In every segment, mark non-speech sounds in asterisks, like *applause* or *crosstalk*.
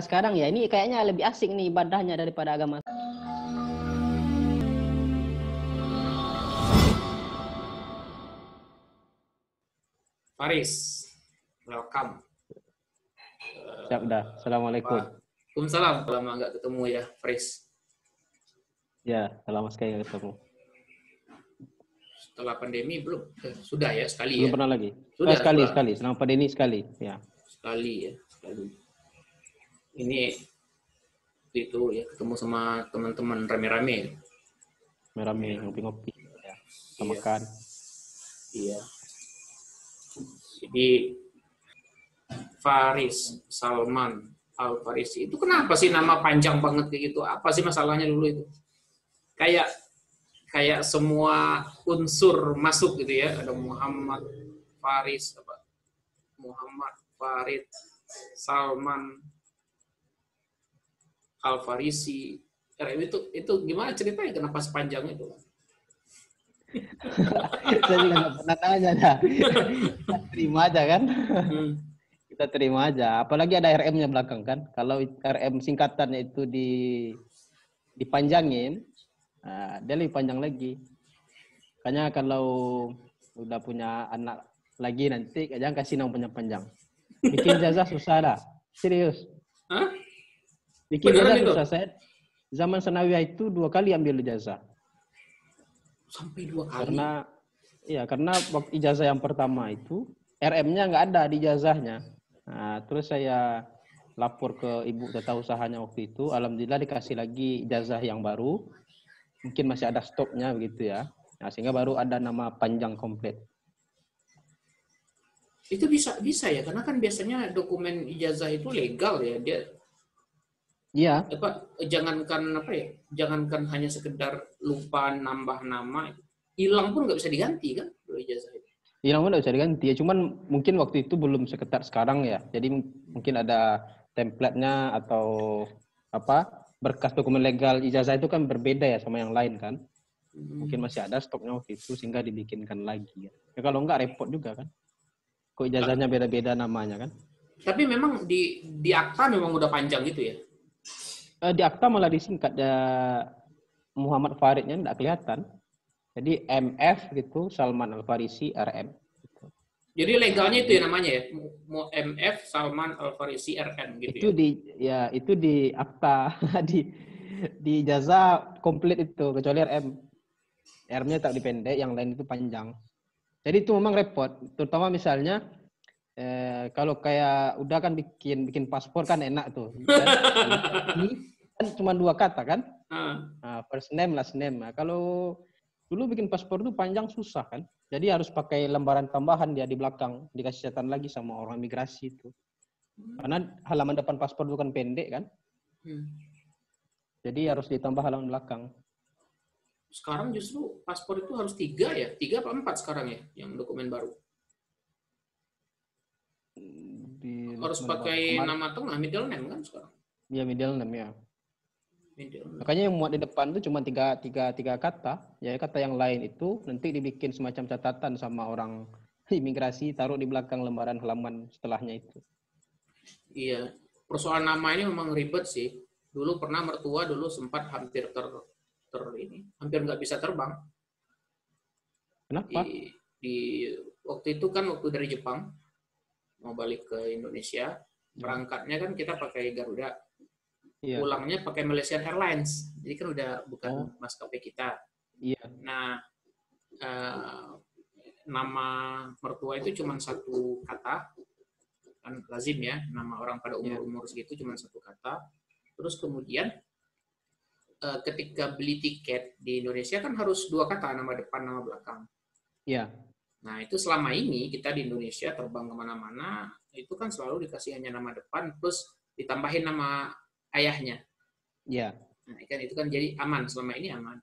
sekarang ya ini kayaknya lebih asik nih ibadahnya daripada agama. Faris, welcome. Siap dah. Assalamualaikum. Waalaikumsalam. Lama nggak ketemu ya, Faris. Ya, lama sekali nggak ketemu. Setelah pandemi belum? Eh, sudah ya sekali Belum ya. pernah lagi. Sudah, Eh, sekali, sudah. sekali. Selama pandemi sekali. Ya. Sekali ya, sekali. Ini itu ya ketemu sama teman-teman rame-rame. Merame, ngopi-ngopi. Ya. Iya. makan. Iya. Jadi Faris Salman Al Farisi itu kenapa sih nama panjang banget kayak gitu? Apa sih masalahnya dulu itu? Kayak kayak semua unsur masuk gitu ya. Ada Muhammad Faris apa? Muhammad Farid Salman Al Farisi. RM itu itu gimana ceritanya kenapa sepanjang itu? *laughs* Saya juga nggak pernah tanya dah. *laughs* Kita terima aja kan. Hmm. Kita terima aja. Apalagi ada RM-nya belakang kan. Kalau RM singkatannya itu di dipanjangin, nah, dia lebih panjang lagi. Makanya kalau udah punya anak lagi nanti jangan kasih nama panjang-panjang. Bikin jazah susah dah. Serius. Hah? Bikin Beneran itu? susah. Saya zaman senawiyah itu dua kali ambil ijazah. Sampai dua kali. Karena ya karena waktu ijazah yang pertama itu RM-nya nggak ada di ijazahnya. Nah, terus saya lapor ke ibu tata usahanya waktu itu, alhamdulillah dikasih lagi ijazah yang baru. Mungkin masih ada stoknya begitu ya. Nah, sehingga baru ada nama panjang komplit. Itu bisa bisa ya karena kan biasanya dokumen ijazah itu legal ya dia Iya, apa jangankan apa ya jangankan hanya sekedar lupa nambah nama hilang pun nggak bisa diganti kan ijazah itu. hilang pun nggak bisa diganti. Ya, cuman mungkin waktu itu belum seketat sekarang ya. Jadi mungkin ada template-nya atau apa berkas dokumen legal ijazah itu kan berbeda ya sama yang lain kan. mungkin masih ada stoknya waktu itu sehingga dibikinkan lagi ya. Ya kalau enggak repot juga kan. Kok ijazahnya beda-beda namanya kan. Tapi memang di di akta memang udah panjang gitu ya. Eh, di akta malah disingkat ya Muhammad Faridnya enggak kelihatan. Jadi MF gitu Salman Al Farisi RM. Jadi legalnya itu ya namanya ya MF Salman Al Farisi RM gitu Itu ya. di ya itu di akta *laughs* di di ijazah komplit itu kecuali RM. RM-nya tak dipendek, yang lain itu panjang. Jadi itu memang repot, terutama misalnya eh, kalau kayak udah kan bikin bikin paspor kan enak tuh. *laughs* kan cuma dua kata kan, Ah, Nah, first name last name. Nah, kalau dulu bikin paspor itu panjang susah kan, jadi harus pakai lembaran tambahan dia di belakang dikasih catatan lagi sama orang migrasi itu. Karena halaman depan paspor itu kan pendek kan, hmm. jadi harus ditambah halaman belakang. Sekarang justru paspor itu harus tiga ya, tiga apa empat sekarang ya yang dokumen baru. Di Harus pakai nama tengah middle name kan sekarang. Ya middle name ya. Makanya yang muat di depan itu cuma tiga, tiga, tiga kata. Ya kata yang lain itu nanti dibikin semacam catatan sama orang *laughs* imigrasi, taruh di belakang lembaran halaman setelahnya itu. Iya, persoalan nama ini memang ribet sih. Dulu pernah mertua dulu sempat hampir ter, ter ini, hampir nggak bisa terbang. Kenapa? Di, di waktu itu kan waktu dari Jepang mau balik ke Indonesia, berangkatnya kan kita pakai Garuda, Iya. pulangnya pakai Malaysian Airlines. Jadi kan udah bukan Oh. maskapai kita. Iya. Nah, eh, nama mertua itu cuma satu kata, kan lazim ya, nama orang pada umur-umur segitu cuma satu kata. Terus kemudian eh, ketika beli tiket di Indonesia kan harus dua kata, nama depan, nama belakang. Iya. Nah, itu selama ini kita di Indonesia terbang ke mana-mana, itu kan selalu dikasih hanya nama depan, plus ditambahin nama ayahnya. Iya. Nah, kan itu kan jadi aman selama ini aman.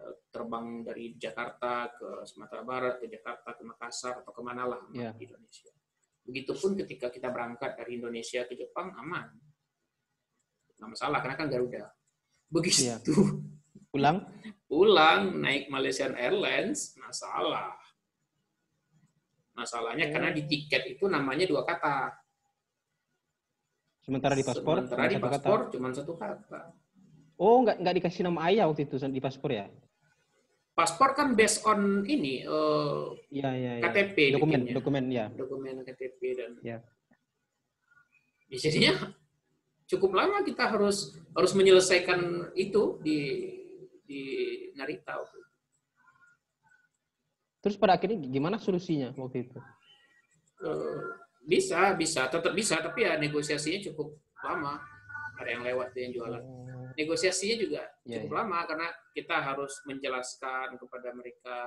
Eh, Terbang dari Jakarta ke Sumatera Barat, ke Jakarta, ke Makassar atau ke mana lah Iya. di Indonesia. Begitupun ketika kita berangkat dari Indonesia ke Jepang aman, nggak masalah karena kan Garuda. Begitu Iya. *laughs* Pulang? pulang naik Malaysian Airlines masalah. Masalahnya karena di tiket itu namanya dua kata. Sementara di paspor Sementara di kata. paspor cuma satu kata. Oh, nggak nggak dikasih nama ayah waktu itu di paspor ya? Paspor kan based on ini eh, Iya, iya, iya. KTP Dokumen, bikinnya. dokumen ya. dokumen KTP dan Ya. Ya, jadinya cukup lama kita harus harus menyelesaikan itu di di Narita. Terus pada akhirnya gimana solusinya waktu itu? Eh, bisa, bisa, tetap bisa, tapi ya negosiasinya cukup lama. Ada yang lewat tuh yang jualan. Negosiasinya juga Iya, cukup iya. lama karena kita harus menjelaskan kepada mereka,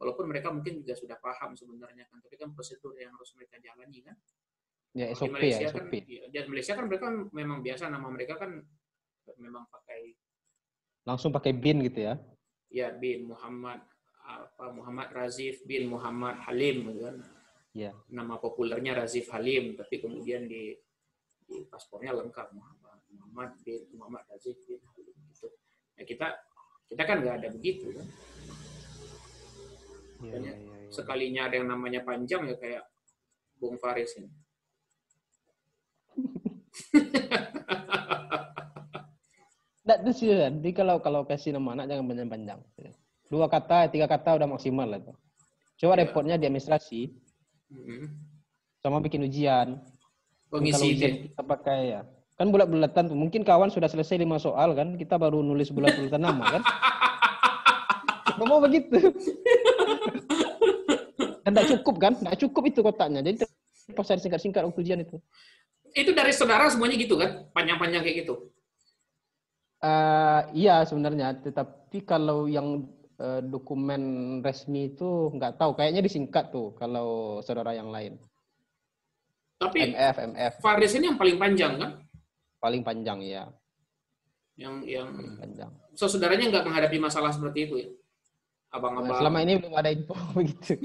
walaupun mereka mungkin juga sudah paham sebenarnya kan, tapi kan prosedur yang harus mereka jalani kan. Ya Di SOP Malaysia ya, kan, SOP. iya, di Malaysia kan mereka memang biasa nama mereka kan memang pakai Langsung pakai bin gitu ya. ya bin Muhammad apa Muhammad Razif bin Muhammad Halim gitu kan. Iya. Nama populernya Razif Halim, tapi kemudian di, di paspornya lengkap Muhammad Muhammad bin Muhammad Razif bin Halim gitu. Nah, kita kita kan nggak ada begitu kan. Iya, iya, iya. Sekalinya ada yang namanya panjang ya kayak Bung Faris ini. Nggak, itu sih, jadi kalau kalau kasih nama anak jangan panjang-panjang. Dua kata, tiga kata udah maksimal lah. tuh. Coba Iya. repotnya di administrasi, Mm-mm. sama bikin ujian. Pengisi kalau ujian kita pakai ya. Kan bulat-bulatan tuh. Mungkin kawan sudah selesai lima soal kan, kita baru nulis bulat-bulatan nama kan. *laughs* Mau begitu. Dan nggak cukup kan? Nggak cukup itu kotaknya. Jadi pas saya singkat-singkat waktu ujian itu. Itu dari saudara semuanya gitu kan? Panjang-panjang kayak gitu. Eh, iya sebenarnya, tetapi kalau yang eh, dokumen resmi itu nggak tahu, kayaknya disingkat tuh kalau saudara yang lain. Tapi MF, MF Faris ini yang paling panjang kan? paling panjang ya, Yang yang paling panjang. so saudaranya nggak menghadapi masalah seperti itu ya? Abang-abang. selama ini belum ada info *laughs* begitu. *laughs*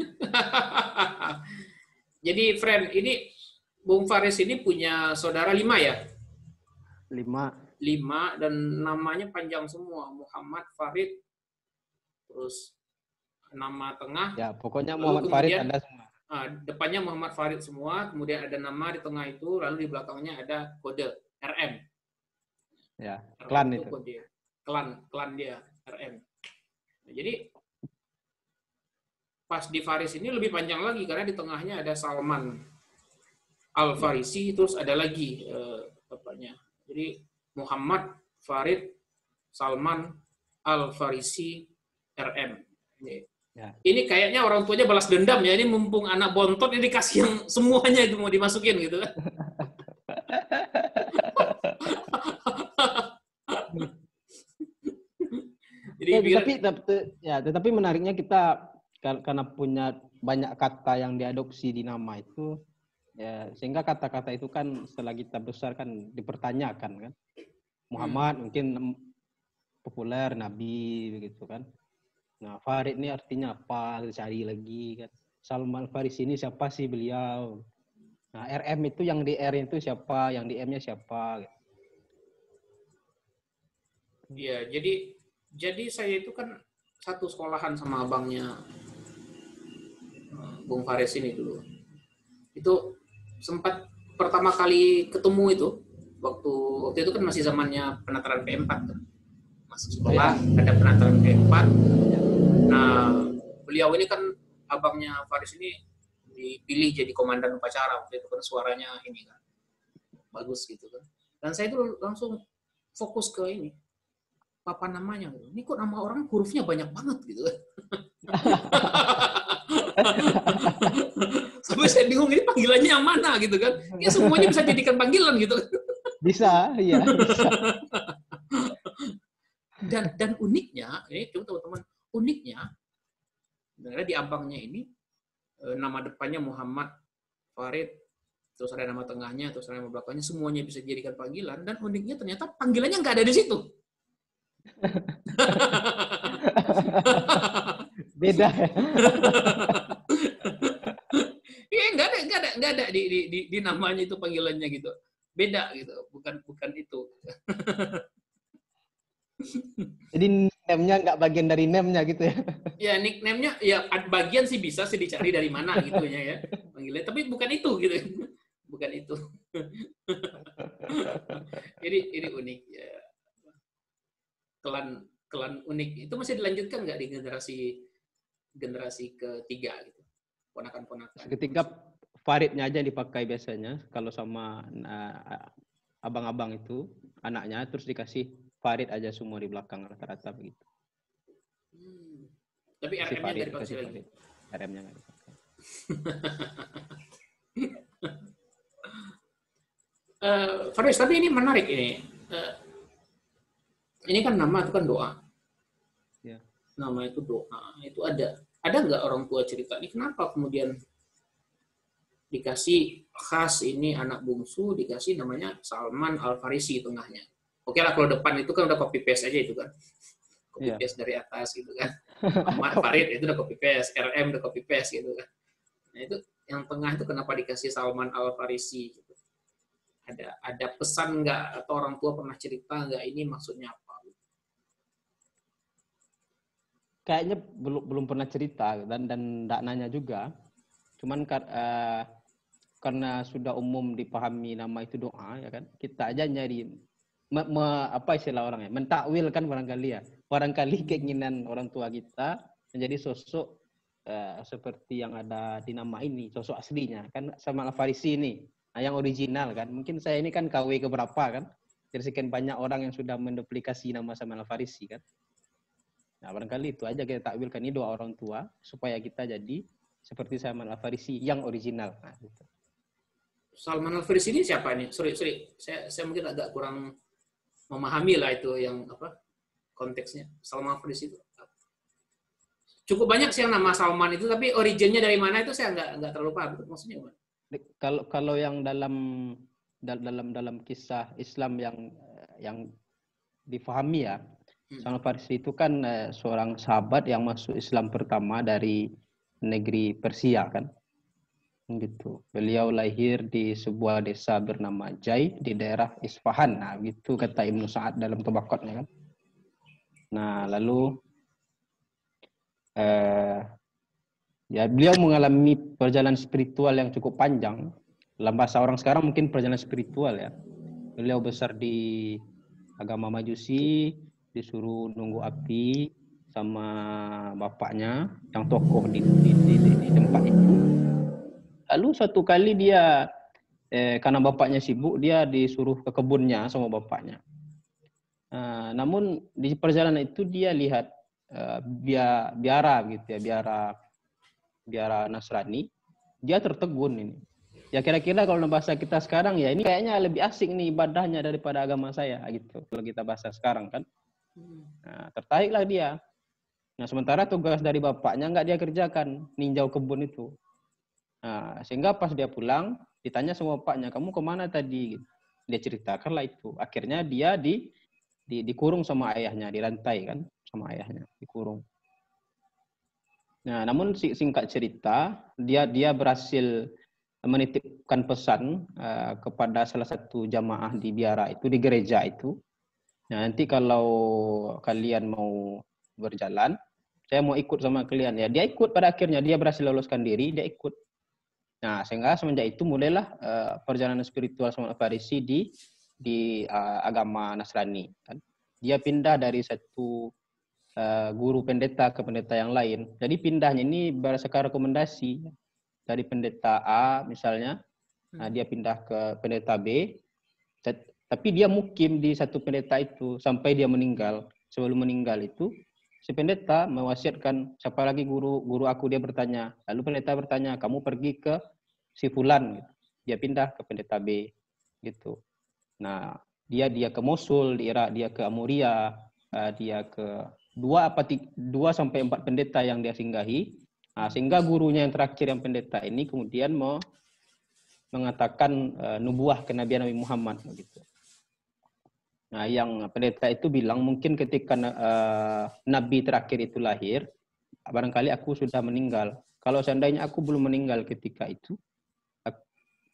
Jadi, friend, ini Bung Faris ini punya saudara lima ya? Lima, Lima dan namanya panjang semua. Muhammad Farid, terus nama tengah, ya pokoknya Muhammad Farid ada semua. ah, depannya Muhammad Farid semua, kemudian ada nama di tengah itu, lalu di belakangnya ada kode RM. Ya, RM klan itu. Kode. Klan, klan dia, RM. Nah, jadi pas di Faris ini lebih panjang lagi karena di tengahnya ada Salman Al Farisi terus ada lagi eh, bapaknya. Jadi Muhammad Farid Salman Al Farisi RM. Ini, Ya. ini kayaknya orang tuanya balas dendam ya. Ini mumpung anak bontot ini dikasih yang semuanya itu mau dimasukin gitu kan. *laughs* Jadi Ya, tetapi, tapi, ya, tetapi menariknya kita kar- karena punya banyak kata yang diadopsi di nama itu, ya, sehingga kata-kata itu kan setelah kita besar kan dipertanyakan kan. Muhammad mungkin em, populer, Nabi begitu kan. Nah, Farid ini artinya apa? Kita Cari lagi kan. Salman Faris ini siapa sih beliau? Nah, RM itu yang di R itu siapa? Yang di M-nya siapa? Gitu. Iya, jadi jadi saya itu kan satu sekolahan sama abangnya eh, Bung Faris ini dulu. Itu sempat pertama kali ketemu itu waktu waktu itu kan masih zamannya penataran P4 tuh. Masuk sekolah ada penataran P4. Nah, beliau ini kan abangnya Faris ini dipilih jadi komandan upacara waktu itu kan suaranya ini kan bagus gitu kan. Dan saya itu langsung fokus ke ini papan namanya gitu. Ini kok nama orang hurufnya banyak banget gitu kan. *laughs* Sampai saya bingung ini panggilannya yang mana gitu kan. Ya semuanya bisa jadikan panggilan gitu. Bisa, iya. Bisa. Dan dan uniknya, ini coba teman-teman, uniknya sebenarnya di abangnya ini eh, nama depannya Muhammad Farid, terus ada nama tengahnya, terus ada nama belakangnya, semuanya bisa dijadikan panggilan dan uniknya ternyata panggilannya nggak ada di situ. *laughs* Beda ya. *laughs* Iya nggak ada nggak ada nggak ada di, di, di, di namanya itu panggilannya gitu. Beda gitu, bukan bukan itu. *laughs* Jadi name-nya nggak bagian dari name-nya gitu ya. Ya nickname-nya ya bagian sih bisa sih dicari dari mana gitu ya ya panggilannya, tapi bukan itu gitu. Bukan itu. ini ini unik ya. Klan klan unik itu masih dilanjutkan nggak di generasi generasi ketiga gitu ponakan-ponakan ketika Faridnya aja dipakai biasanya kalau sama uh, abang-abang itu anaknya terus dikasih Farid aja semua di belakang rata-rata begitu. Hmm. Tapi RM-nya dari dipakai lagi. RM-nya nggak dipakai. uh, *laughs* Faris, tapi ini menarik ini. Uh, ini kan nama itu kan doa. Ya. Nama itu doa. Itu ada ada nggak orang tua cerita ini kenapa kemudian dikasih khas ini anak bungsu dikasih namanya Salman Al Farisi tengahnya. Oke lah kalau depan itu kan udah copy paste aja itu kan. Copy yeah. paste dari atas gitu kan. *laughs* Ahmad Farid itu udah copy paste, RM udah copy paste gitu kan. Nah itu yang tengah itu kenapa dikasih Salman Al Farisi gitu. Ada ada pesan nggak atau orang tua pernah cerita nggak ini maksudnya apa? Kayaknya belum belum pernah cerita dan dan tidak nanya juga. Cuman uh, karena sudah umum dipahami nama itu doa ya kan kita aja nyari me, me, apa istilah orangnya? Mentakwil kan barangkali ya. Barangkali keinginan orang tua kita menjadi sosok uh, seperti yang ada di nama ini sosok aslinya. Kan sama Al Farisi ini nah, yang original kan. Mungkin saya ini kan KW keberapa kan? Dari sekian banyak orang yang sudah menduplikasi nama sama Al Farisi kan. Nah barangkali itu aja kita takwilkan. Ini doa orang tua supaya kita jadi seperti Salman Al Farisi yang original. Nah, gitu. Salman Al Farisi ini siapa ini? Sorry, sorry. Saya, saya mungkin agak kurang memahami lah itu yang apa konteksnya. Salman Al Farisi itu cukup banyak sih yang nama Salman itu, tapi originnya dari mana itu saya nggak nggak terlalu paham. Maksudnya apa? Kalau kalau yang dalam dalam dalam kisah Islam yang yang difahami ya, hmm. Salman Al Farisi itu kan eh, seorang sahabat yang masuk Islam pertama dari negeri Persia kan gitu. Beliau lahir di sebuah desa bernama Jai di daerah Isfahan. Nah, gitu kata Ibnu Sa'ad dalam tobakotnya kan. Nah, lalu eh, ya beliau mengalami perjalanan spiritual yang cukup panjang. Dalam bahasa orang sekarang mungkin perjalanan spiritual ya. Beliau besar di agama Majusi, disuruh nunggu api sama bapaknya yang tokoh di, di, di, di tempat itu Lalu satu kali dia eh, karena bapaknya sibuk dia disuruh ke kebunnya sama bapaknya. Uh, namun di perjalanan itu dia lihat uh, bia, biara gitu ya biara biara Nasrani. Dia tertegun ini. Ya kira-kira kalau bahasa kita sekarang ya ini kayaknya lebih asik nih ibadahnya daripada agama saya gitu. Kalau kita bahasa sekarang kan. Nah, tertariklah dia. Nah sementara tugas dari bapaknya nggak dia kerjakan ninjau kebun itu Nah, sehingga pas dia pulang, ditanya sama bapaknya, kamu ke mana tadi? Dia ceritakanlah itu. Akhirnya dia di, di dikurung sama ayahnya, dirantai kan sama ayahnya, dikurung. Nah, namun singkat cerita, dia dia berhasil menitipkan pesan uh, kepada salah satu jamaah di biara itu di gereja itu. Nah, nanti kalau kalian mau berjalan, saya mau ikut sama kalian ya. Dia ikut pada akhirnya dia berhasil loloskan diri, dia ikut Nah, sehingga semenjak itu mulailah uh, perjalanan spiritual Salman Farisi di di uh, agama Nasrani. Kan? Dia pindah dari satu uh, guru pendeta ke pendeta yang lain. Jadi pindahnya ini berdasarkan rekomendasi dari pendeta A misalnya, nah, dia pindah ke pendeta B, tapi dia mukim di satu pendeta itu sampai dia meninggal. Sebelum meninggal itu, si pendeta mewasiatkan siapa lagi guru? Guru aku dia bertanya. Lalu pendeta bertanya kamu pergi ke si fulan? Gitu. dia pindah ke pendeta B gitu. Nah dia dia ke Mosul di Irak dia ke Amuria uh, dia ke dua apa tiga, dua sampai empat pendeta yang dia singgahi. Nah, sehingga gurunya yang terakhir yang pendeta ini kemudian mau mengatakan uh, nubuah kenabian Nabi Muhammad gitu Nah, yang pendeta itu bilang mungkin ketika uh, nabi terakhir itu lahir, barangkali aku sudah meninggal. Kalau seandainya aku belum meninggal ketika itu,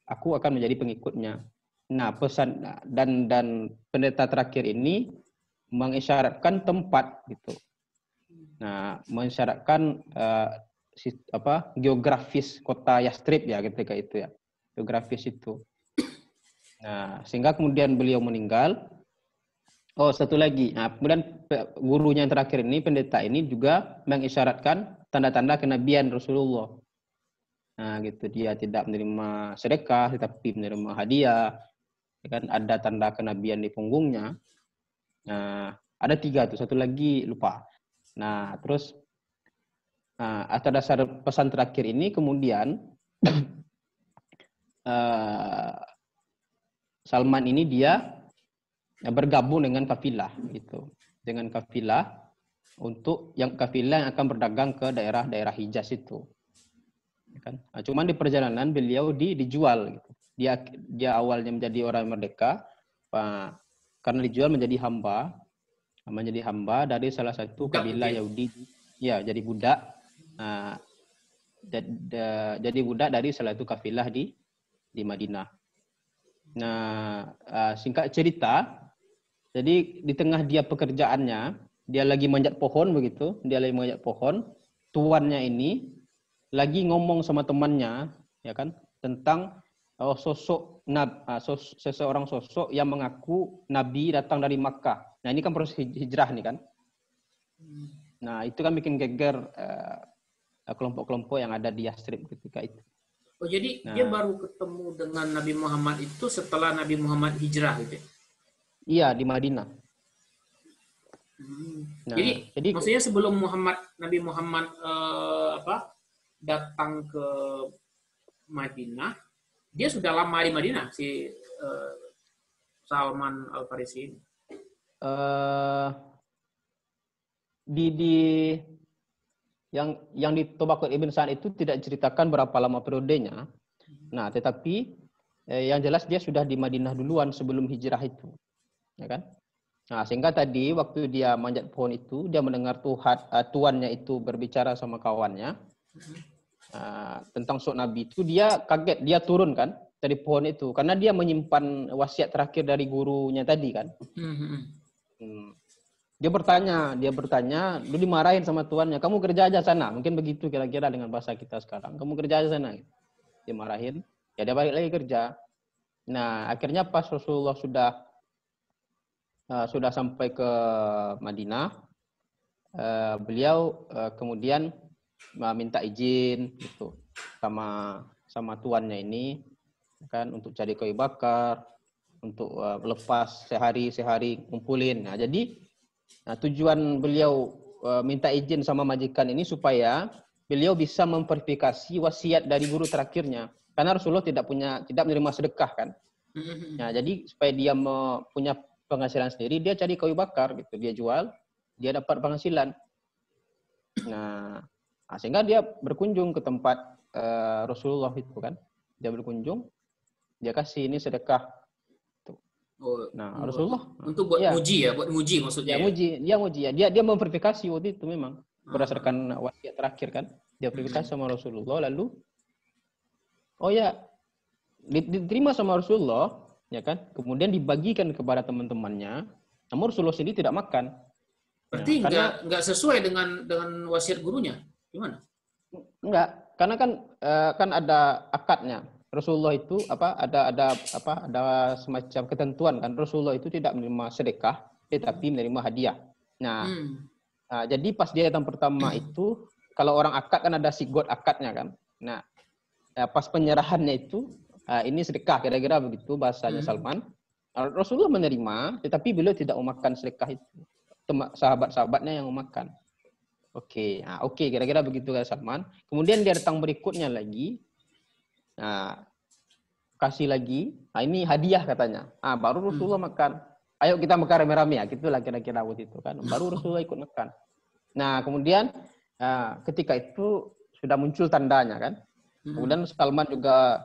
aku akan menjadi pengikutnya. Nah, pesan dan dan pendeta terakhir ini mengisyaratkan tempat gitu. Nah, mengisyaratkan uh, apa geografis kota Yastrib ya ketika itu ya. Geografis itu. Nah, sehingga kemudian beliau meninggal. Oh, satu lagi. Nah, kemudian gurunya yang terakhir ini, pendeta ini juga mengisyaratkan tanda-tanda kenabian Rasulullah. Nah, gitu. Dia tidak menerima sedekah, tetapi menerima hadiah. Ya kan ada tanda kenabian di punggungnya. Nah, ada tiga tuh. Satu lagi lupa. Nah, terus nah, atas dasar pesan terakhir ini kemudian uh, *clears throat* Salman ini dia bergabung dengan kafilah gitu. Dengan kafilah untuk yang kafilah yang akan berdagang ke daerah-daerah Hijaz itu. Ya kan? Nah, cuman di perjalanan beliau di, dijual gitu. Dia dia awalnya menjadi orang merdeka Pak, karena dijual menjadi hamba menjadi hamba dari salah satu kabilah Yahudi ya jadi budak nah, jadi budak dari salah satu kafilah di di Madinah Nah, uh, singkat cerita, jadi di tengah dia pekerjaannya, dia lagi manjat pohon begitu, dia lagi manjat pohon, tuannya ini lagi ngomong sama temannya, ya kan, tentang oh, sosok nab, uh, sos, seseorang sosok yang mengaku nabi datang dari Makkah. Nah, ini kan proses hijrah nih kan. Nah, itu kan bikin geger kelompok-kelompok uh, yang ada di Yastrib ketika itu. Oh jadi nah. dia baru ketemu dengan Nabi Muhammad itu setelah Nabi Muhammad hijrah gitu? Ya? Iya di Madinah. Hmm. Nah, jadi, jadi maksudnya sebelum Muhammad Nabi Muhammad uh, apa datang ke Madinah, dia sudah lama di Madinah si uh, Salman Al Farisi ini. Uh, di di yang yang di Tobakut Ibn Sa'ad itu tidak ceritakan berapa lama periodenya. Nah, tetapi eh, yang jelas dia sudah di Madinah duluan sebelum hijrah itu. Ya kan? Nah, sehingga tadi waktu dia manjat pohon itu, dia mendengar Tuhan uh, tuannya itu berbicara sama kawannya uh, tentang sok Nabi itu, dia kaget, dia turun kan dari pohon itu karena dia menyimpan wasiat terakhir dari gurunya tadi kan. Hmm. hmm. Dia bertanya, dia bertanya, lu dimarahin sama tuannya, kamu kerja aja sana. Mungkin begitu kira-kira dengan bahasa kita sekarang. Kamu kerja aja sana. Dia marahin, ya dia balik lagi kerja. Nah, akhirnya pas Rasulullah sudah uh, sudah sampai ke Madinah, uh, beliau uh, kemudian uh, minta izin gitu sama sama tuannya ini kan untuk cari kayu bakar, untuk uh, lepas sehari sehari kumpulin. Nah, jadi Nah, tujuan beliau uh, minta izin sama majikan ini supaya beliau bisa memverifikasi wasiat dari guru terakhirnya. Karena Rasulullah tidak punya tidak menerima sedekah kan. Mm-hmm. Nah, jadi supaya dia punya penghasilan sendiri, dia cari kayu bakar gitu, dia jual, dia dapat penghasilan. Nah, nah sehingga dia berkunjung ke tempat uh, Rasulullah itu kan. Dia berkunjung, dia kasih ini sedekah Oh, nah, Rasulullah untuk buat ya. muji ya, buat muji maksudnya. Ya, ya? muji, dia muji ya. Dia dia memverifikasi waktu itu memang berdasarkan wasiat terakhir kan. Dia verifikasi sama Rasulullah lalu oh ya diterima sama Rasulullah ya kan. Kemudian dibagikan kepada teman-temannya. Namun Rasulullah sendiri tidak makan. Berarti nah, enggak enggak sesuai dengan dengan wasiat gurunya. Gimana? Enggak, karena kan uh, kan ada akadnya. Rasulullah itu apa ada ada apa ada semacam ketentuan kan Rasulullah itu tidak menerima sedekah tetapi menerima hadiah. Nah, hmm. nah jadi pas dia datang pertama *clears throat* itu kalau orang akad kan ada sigot akadnya kan. Nah, ya pas penyerahannya itu uh, ini sedekah kira-kira begitu bahasanya hmm. Salman. Nah, Rasulullah menerima tetapi beliau tidak memakan sedekah itu. Sahabat-sahabatnya yang memakan. Oke, okay. nah, oke okay, kira-kira begitu kan Salman. Kemudian dia datang berikutnya lagi Nah, kasih lagi. Nah, ini hadiah katanya. Ah, baru hmm. Rasulullah hmm. makan. Ayo kita makan rame-rame ya. Gitulah kira-kira waktu itu kan. Baru Rasulullah ikut makan. Nah, kemudian nah, ketika itu sudah muncul tandanya kan. Hmm. Kemudian Salman juga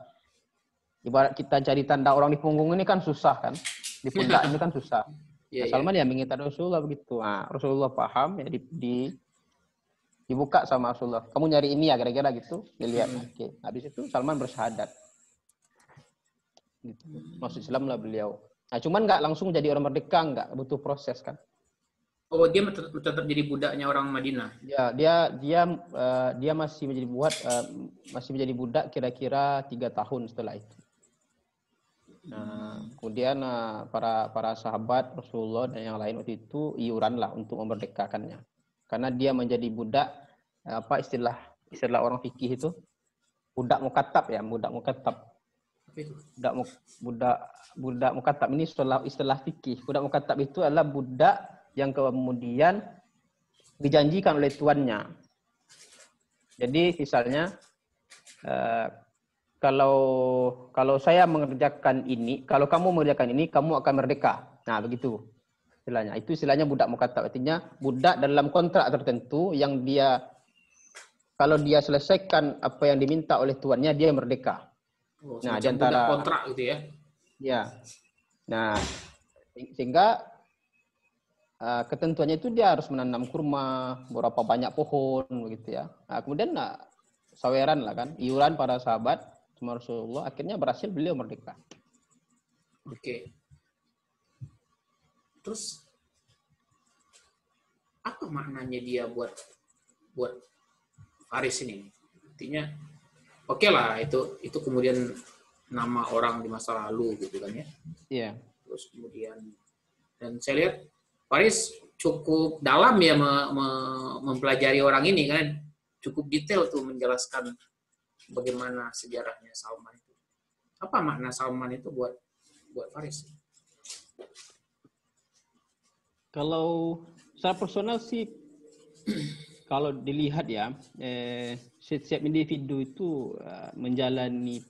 ibarat kita cari tanda orang di punggung ini kan susah kan. Di pundak ini kan susah. Yeah, nah, iya. Salman yeah. ya mengingat Rasulullah begitu. Nah, Rasulullah paham ya di, di dibuka sama Rasulullah. Kamu nyari ini ya kira-kira gitu. Dilihat. Hmm. Oke. Okay. Habis itu Salman bersyahadat. Gitu. Masuk Islam lah beliau. Nah, cuman nggak langsung jadi orang merdeka, nggak butuh proses kan. Oh, dia tetap, tetap jadi budaknya orang Madinah. Ya, dia dia uh, dia masih menjadi buat uh, masih menjadi budak kira-kira tiga tahun setelah itu. Nah, kemudian uh, para para sahabat Rasulullah dan yang lain waktu itu iuran lah untuk memerdekakannya. Karena dia menjadi budak apa istilah istilah orang fikih itu budak mukatab ya, budak mukatab. Budak budak budak mukatab ini istilah istilah fikih. Budak mukatab itu adalah budak yang kemudian dijanjikan oleh tuannya. Jadi misalnya uh, kalau kalau saya mengerjakan ini, kalau kamu mengerjakan ini, kamu akan merdeka. Nah, begitu istilahnya. Itu istilahnya budak mukatab. Artinya budak dalam kontrak tertentu yang dia kalau dia selesaikan apa yang diminta oleh tuannya, dia merdeka. Oh, nah, di antara kontrak gitu ya. Ya. Nah, sehingga uh, ketentuannya itu dia harus menanam kurma, berapa banyak pohon begitu ya. Nah, kemudian nah, saweran lah kan, iuran para sahabat sama Rasulullah akhirnya berhasil beliau merdeka. Oke. Okay. Terus apa maknanya dia buat buat Faris ini? Artinya oke okay lah itu itu kemudian nama orang di masa lalu gitu kan ya. Iya. Yeah. Terus kemudian dan saya lihat Faris cukup dalam ya me, me, mempelajari orang ini kan cukup detail tuh menjelaskan bagaimana sejarahnya Salman itu. Apa makna Salman itu buat buat Faris? Kalau secara personal sih, *clears throat* kalau dilihat ya, eh, setiap individu itu uh, menjalani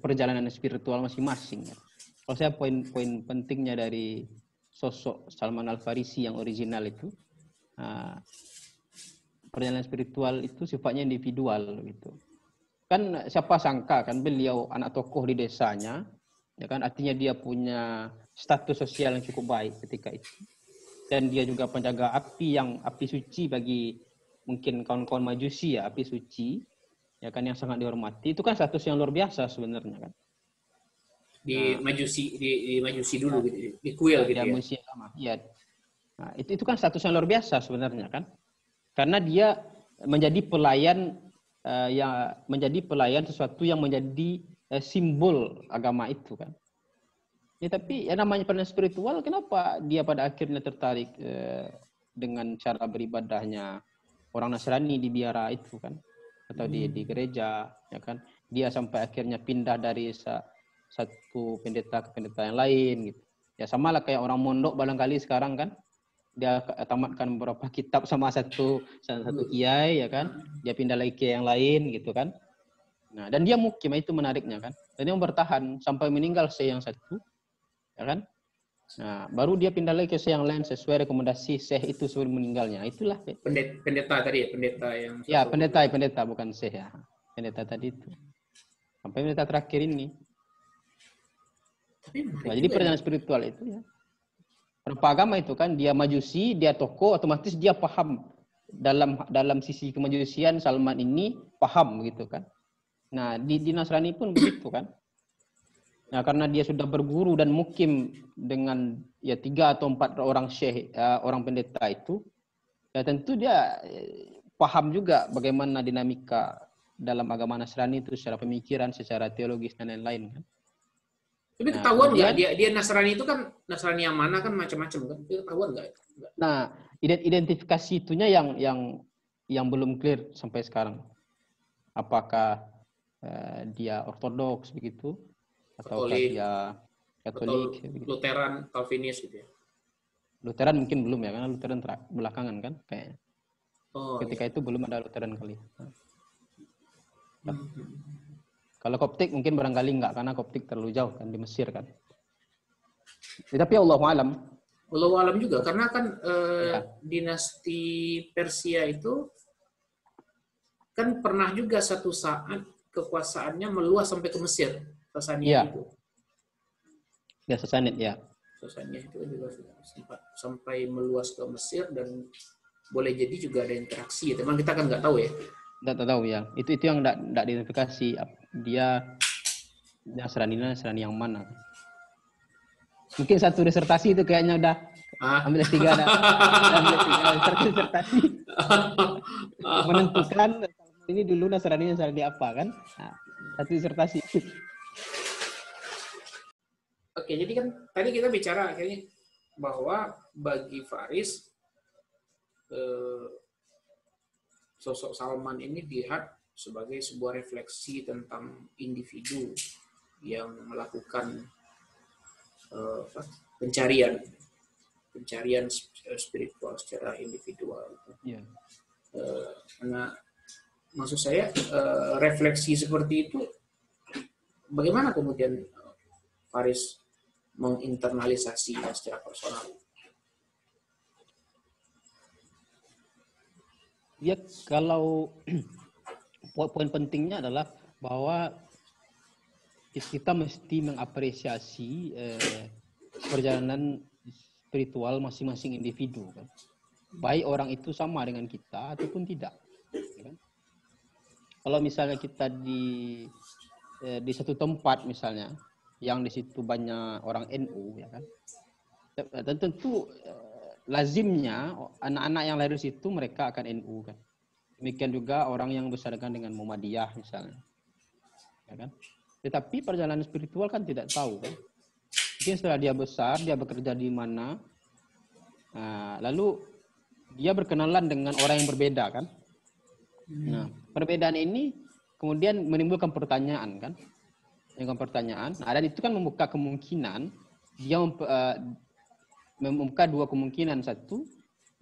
perjalanan spiritual masing-masing. Ya. Kalau saya poin-poin pentingnya dari sosok Salman Al Farisi yang original itu, uh, perjalanan spiritual itu sifatnya individual gitu kan siapa sangka kan beliau anak tokoh di desanya ya kan? Artinya dia punya status sosial yang cukup baik ketika itu. Dan dia juga penjaga api yang api suci bagi mungkin kawan-kawan majusi ya api suci ya kan yang sangat dihormati. Itu kan status yang luar biasa sebenarnya kan. Di nah, majusi di, di majusi dulu gitu di kuil gitu ya, ya. lama ya nah, itu itu kan status yang luar biasa sebenarnya kan. Karena dia menjadi pelayan uh, yang menjadi pelayan sesuatu yang menjadi uh, simbol agama itu kan. Ya tapi ya namanya pelayan spiritual kenapa dia pada akhirnya tertarik uh, dengan cara beribadahnya orang Nasrani di biara itu kan atau di di hmm. gereja ya kan dia sampai akhirnya pindah dari sa, satu pendeta ke pendeta yang lain gitu ya sama lah kayak orang mondok barangkali sekarang kan dia tamatkan beberapa kitab sama satu satu kiai ya kan? Dia pindah lagi ke yang lain gitu kan? Nah dan dia mukim itu menariknya kan? Dan dia bertahan sampai meninggal saya yang satu ya kan? Nah baru dia pindah lagi ke yang lain sesuai rekomendasi Syekh itu sebelum meninggalnya. Itulah. Pendeta, pendeta tadi ya pendeta yang ya pendeta pendeta bukan Syekh ya. Pendeta tadi itu. Sampai pendeta terakhir ini. Tapi nah, jadi perjalanan ya. spiritual itu ya Berapa agama itu kan dia majusi, dia toko, otomatis dia paham dalam dalam sisi kemajusian Salman ini paham gitu kan. Nah di, di Nasrani pun begitu kan. Nah karena dia sudah berguru dan mukim dengan ya tiga atau empat orang syekh uh, orang pendeta itu, ya tentu dia eh, paham juga bagaimana dinamika dalam agama Nasrani itu secara pemikiran, secara teologis dan lain-lain kan. Tapi nah, ketahuan nggak dia, dia Nasrani itu kan Nasrani yang mana kan macam-macam kan? Itu ketahuan nggak? Nah, identifikasi itunya yang yang yang belum clear sampai sekarang. Apakah uh, dia Ortodoks begitu atau dia Katolik, begitu. Lutheran, Calvinis gitu ya? Lutheran mungkin belum ya, karena Lutheran belakangan kan kayaknya. Oh, Ketika iya. itu belum ada Lutheran kali. Nah. Kalau Koptik mungkin barangkali enggak karena Koptik terlalu jauh kan di Mesir kan. Ya, tapi Allah alam. Allah alam juga karena kan eh, ya. dinasti Persia itu kan pernah juga satu saat kekuasaannya meluas sampai ke Mesir, Sasanid ya. itu. Ya Sasanid ya. Sasanid itu juga sempat sampai meluas ke Mesir dan boleh jadi juga ada interaksi. Teman kita kan nggak tahu ya. Nggak tahu ya. Itu itu yang nggak diidentifikasi dia Nasrani Nasrani yang mana. Mungkin satu disertasi itu kayaknya udah ah. ambil S3 ada. *laughs* ambil S3 disertasi. *laughs* Menentukan ini dulu Nasrani Nasrani apa kan? Nah, satu disertasi. Oke, jadi kan tadi kita bicara akhirnya bahwa bagi Faris eh, sosok Salman ini dilihat sebagai sebuah refleksi tentang individu yang melakukan uh, pencarian pencarian spiritual secara individual. Yeah. Uh, karena maksud saya uh, refleksi seperti itu bagaimana kemudian Faris menginternalisasinya secara personal? Ya kalau *clears throat* poin pentingnya adalah bahwa kita mesti mengapresiasi eh, perjalanan spiritual masing-masing individu kan. Baik orang itu sama dengan kita ataupun tidak. Ya kan? Kalau misalnya kita di eh, di satu tempat misalnya yang di situ banyak orang NU ya kan. Tentu lazimnya anak-anak yang lahir di situ mereka akan NU kan. Demikian juga orang yang besarkan dengan Muhammadiyah misalnya. Ya kan? Tetapi perjalanan spiritual kan tidak tahu kan. Mungkin setelah dia besar, dia bekerja di mana, nah, lalu dia berkenalan dengan orang yang berbeda kan. Nah, perbedaan ini kemudian menimbulkan pertanyaan kan. Dengan pertanyaan, nah, dan itu kan membuka kemungkinan dia uh, membuka dua kemungkinan satu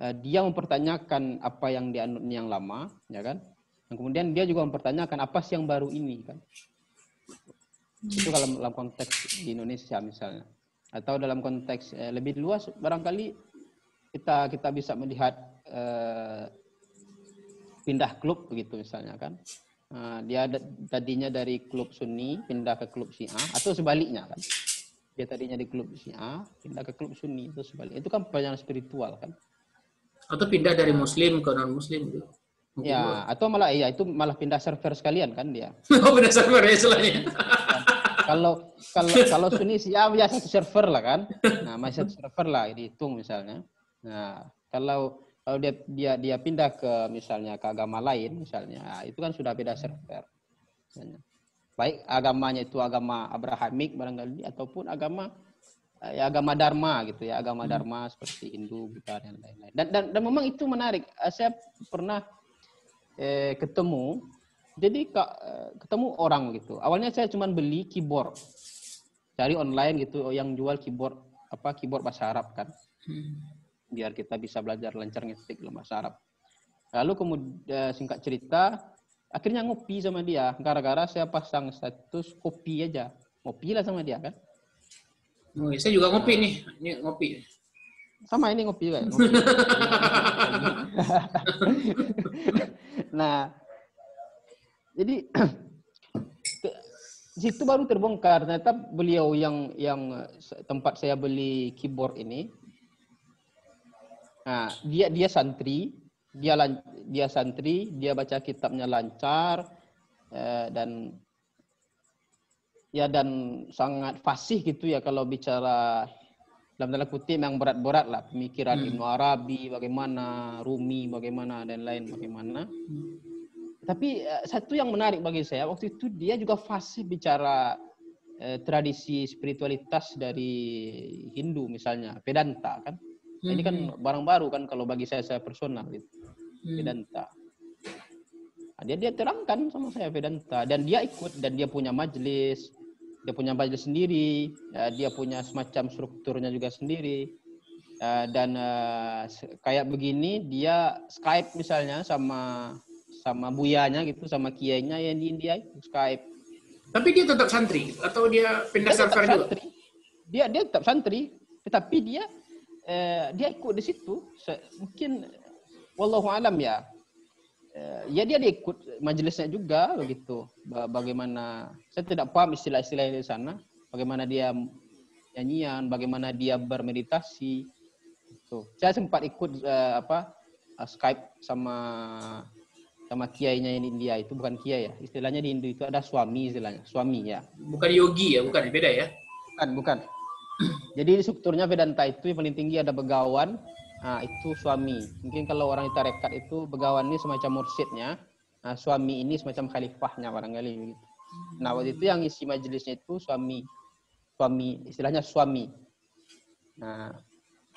uh, dia mempertanyakan apa yang dianut yang lama, ya kan? Dan kemudian dia juga mempertanyakan apa sih yang baru ini kan? Itu kalau dalam konteks di Indonesia misalnya. Atau dalam konteks eh, lebih luas barangkali kita kita bisa melihat eh, pindah klub begitu misalnya kan. Nah, dia tadinya dari klub Sunni pindah ke klub Syiah atau sebaliknya kan. Dia tadinya di klub Syiah pindah ke klub Sunni itu sebaliknya. Itu kan perjalanan spiritual kan. Atau pindah dari muslim ke non muslim gitu. Mungkin ya, atau malah iya itu malah pindah server sekalian kan dia. *laughs* oh, pindah server ya selain kalau kalau kalau Sunni ya biasa satu server lah kan. Nah, masih satu server lah dihitung misalnya. Nah, kalau kalau dia dia dia pindah ke misalnya ke agama lain misalnya, nah, itu kan sudah beda server. Misalnya. Baik agamanya itu agama Abrahamik barangkali ataupun agama ya agama Dharma gitu ya, agama Dharma seperti Hindu, Buddha dan lain-lain. Dan, dan dan memang itu menarik. Saya pernah eh, ketemu jadi kak eh, ketemu orang gitu. Awalnya saya cuma beli keyboard, cari online gitu oh, yang jual keyboard apa keyboard bahasa Arab kan, biar kita bisa belajar lancar ngetik dalam bahasa Arab. Lalu kemudian eh, singkat cerita, akhirnya ngopi sama dia. Gara-gara saya pasang status kopi aja, ngopi lah sama dia kan. Oh, saya juga ngopi nih, ini ngopi. Sama ini ngopi juga. Ngopi. *laughs* *laughs* nah, jadi *clears throat* situ baru terbongkar ternyata beliau yang yang tempat saya beli keyboard ini nah dia dia santri dia dia santri dia baca kitabnya lancar eh, dan ya dan sangat fasih gitu ya kalau bicara dalam tanda kutip yang berat-berat lah pemikiran hmm. Ibnu Arabi bagaimana Rumi bagaimana dan lain bagaimana hmm tapi uh, satu yang menarik bagi saya waktu itu dia juga fasih bicara uh, tradisi spiritualitas dari Hindu misalnya Vedanta kan. Hmm. Ini kan hmm. barang baru kan kalau bagi saya saya personal itu hmm. Vedanta. Nah, dia dia terangkan sama saya Vedanta dan dia ikut dan dia punya majelis, dia punya majelis sendiri, ya, dia punya semacam strukturnya juga sendiri. Uh, dan uh, kayak begini dia Skype misalnya sama sama buyanya gitu sama kiainya yang di India itu Skype. Tapi dia tetap santri atau dia pindah dia server juga? Santri. Dia dia tetap santri, tetapi dia eh, dia ikut di situ. Mungkin wallahu alam ya. Eh, ya dia, dia ikut majelisnya juga begitu. Bagaimana saya tidak paham istilah-istilah di sana. Bagaimana dia nyanyian, bagaimana dia bermeditasi. Tuh. Saya sempat ikut uh, apa uh, Skype sama sama kiainya yang di India itu bukan kiai ya. Istilahnya di Hindu itu ada suami istilahnya, suami ya. Bukan yogi ya, bukan beda ya? Bukan, bukan. Jadi strukturnya Vedanta itu yang paling tinggi ada begawan, nah itu suami. Mungkin kalau orang itu rekat itu begawan ini semacam mursyidnya, nah suami ini semacam khalifahnya barangkali begitu. Nah waktu itu yang isi majelisnya itu suami. suami istilahnya suami. Nah,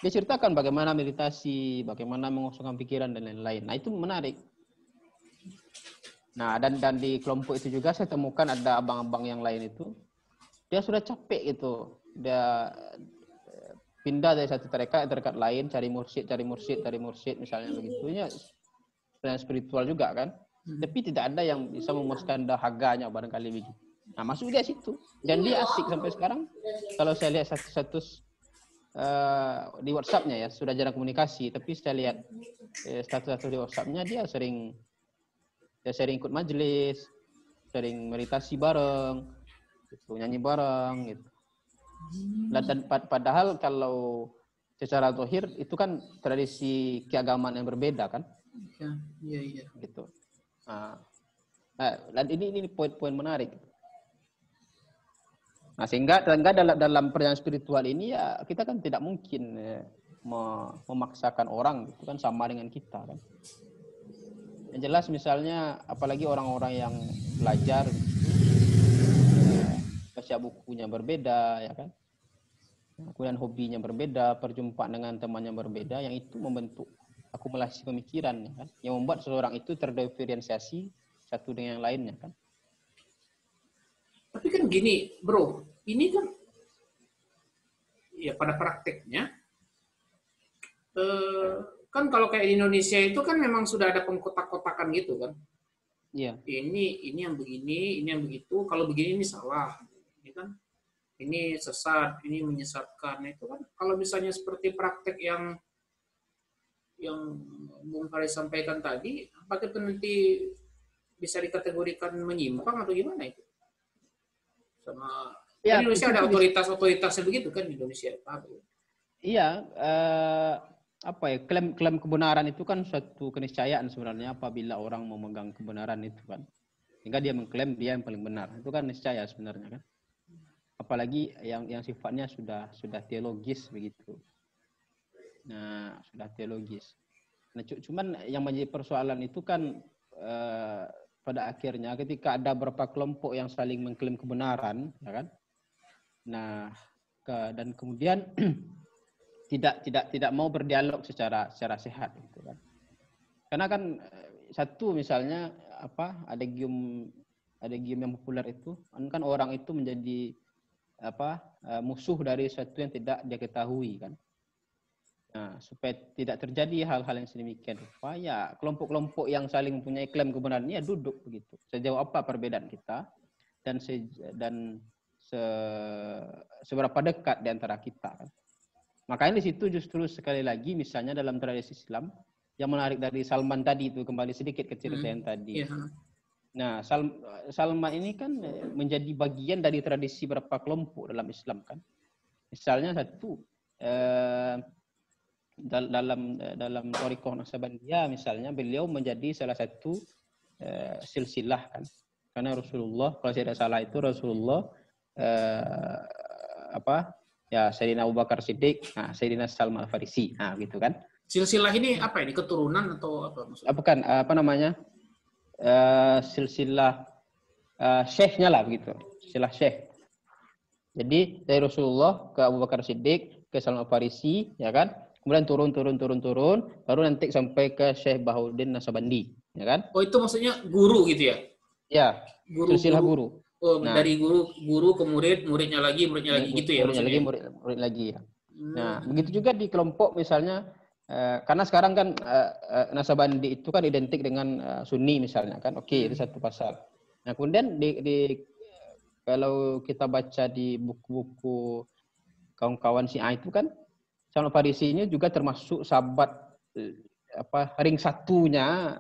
dia ceritakan bagaimana meditasi, bagaimana mengosongkan pikiran dan lain-lain. Nah, itu menarik. Nah, dan dan di kelompok itu juga saya temukan ada abang-abang yang lain itu dia sudah capek gitu. Dia eh, pindah dari satu tarekat ke tarekat lain, cari mursyid, cari mursyid, cari mursyid misalnya begitu. Ya spiritual juga kan. Hmm. Tapi tidak ada yang bisa memuaskan dahaganya barangkali begitu. Nah, masuk dia situ. Dan dia asik sampai sekarang. Kalau saya lihat status uh, di WhatsApp-nya ya, sudah jarang komunikasi, tapi saya lihat uh, status-status di WhatsApp-nya dia sering ya sering ikut majelis, sering meditasi bareng, gitu, nyanyi bareng gitu. Dan, dan padahal kalau secara zahir itu kan tradisi keagamaan yang berbeda kan? Iya, iya, iya. Gitu. Nah, nah, dan ini ini poin-poin menarik. Nah, sehingga, sehingga dalam dalam perjalanan spiritual ini ya kita kan tidak mungkin ya, memaksakan orang itu kan sama dengan kita kan. Yang jelas misalnya apalagi orang-orang yang belajar baca bukunya berbeda ya kan. Kemudian hobinya berbeda, perjumpaan dengan temannya berbeda yang itu membentuk akumulasi pemikiran ya kan. Yang membuat seseorang itu terdiferensiasi satu dengan yang lainnya kan. Tapi kan gini, bro, ini kan ya pada prakteknya eh, kan kalau kayak di Indonesia itu kan memang sudah ada pengkotak-kotakan gitu kan. Iya. Ini ini yang begini, ini yang begitu. Kalau begini ini salah, kan. Ini sesat, ini menyesatkan. Itu kan kalau misalnya seperti praktek yang yang Bung Faris sampaikan tadi, apakah itu nanti bisa dikategorikan menyimpang atau gimana itu? Sama ya, di Indonesia ada otoritas-otoritasnya begitu kan di Indonesia. Iya, uh, apa ya klaim klaim kebenaran itu kan suatu keniscayaan sebenarnya apabila orang memegang kebenaran itu kan sehingga dia mengklaim dia yang paling benar itu kan niscaya sebenarnya kan apalagi yang yang sifatnya sudah sudah teologis begitu. Nah sudah teologis. Nah cuman yang menjadi persoalan itu kan eh, pada akhirnya ketika ada beberapa kelompok yang saling mengklaim kebenaran ya kan? Nah ke, dan kemudian *clears throat* tidak tidak tidak mau berdialog secara secara sehat gitu kan. Karena kan eh, satu misalnya apa ada gium ada gium yang populer itu kan orang itu menjadi apa eh, musuh dari sesuatu yang tidak dia ketahui kan. Nah, supaya tidak terjadi hal-hal yang sedemikian rupa, ya kelompok-kelompok yang saling mempunyai klaim kebenaran ini ya duduk begitu. Sejauh apa perbedaan kita dan se, dan se, seberapa dekat di antara kita kan. Makanya di situ justru sekali lagi misalnya dalam tradisi Islam yang menarik dari Salman tadi itu kembali sedikit ke cerita hmm. yang tadi. Yeah. Nah, Sal Salman ini kan eh, menjadi bagian dari tradisi beberapa kelompok dalam Islam kan. Misalnya satu eh, dalam dalam Torikoh Nasabandiyah misalnya beliau menjadi salah satu eh, silsilah kan. Karena Rasulullah kalau saya tidak salah itu Rasulullah eh, apa ya Sayyidina Abu Bakar Siddiq, nah Sayyidina Salman Farisi, nah gitu kan. Silsilah ini apa ini keturunan atau apa maksudnya? Bukan apa namanya? Uh, silsilah uh, syekhnya lah begitu. Silsilah syekh. Jadi dari Rasulullah ke Abu Bakar Siddiq, ke Salman Farisi, ya kan? Kemudian turun turun turun turun, baru nanti sampai ke Syekh Bahuddin Nasabandi, ya kan? Oh itu maksudnya guru gitu ya? Ya, guru, silsilah guru. guru. Oh, nah, dari guru guru ke murid, muridnya lagi, muridnya lagi gitu ya muridnya lagi, murid, murid lagi ya. Hmm. Nah, begitu juga di kelompok misalnya eh, karena sekarang kan eh, eh, nasabandi itu kan identik dengan eh, sunni misalnya kan. Oke, okay, itu hmm. satu pasal. Nah, kemudian di, di kalau kita baca di buku-buku kawan-kawan si A itu kan sama Farisi ini juga termasuk sahabat eh, apa ring satunya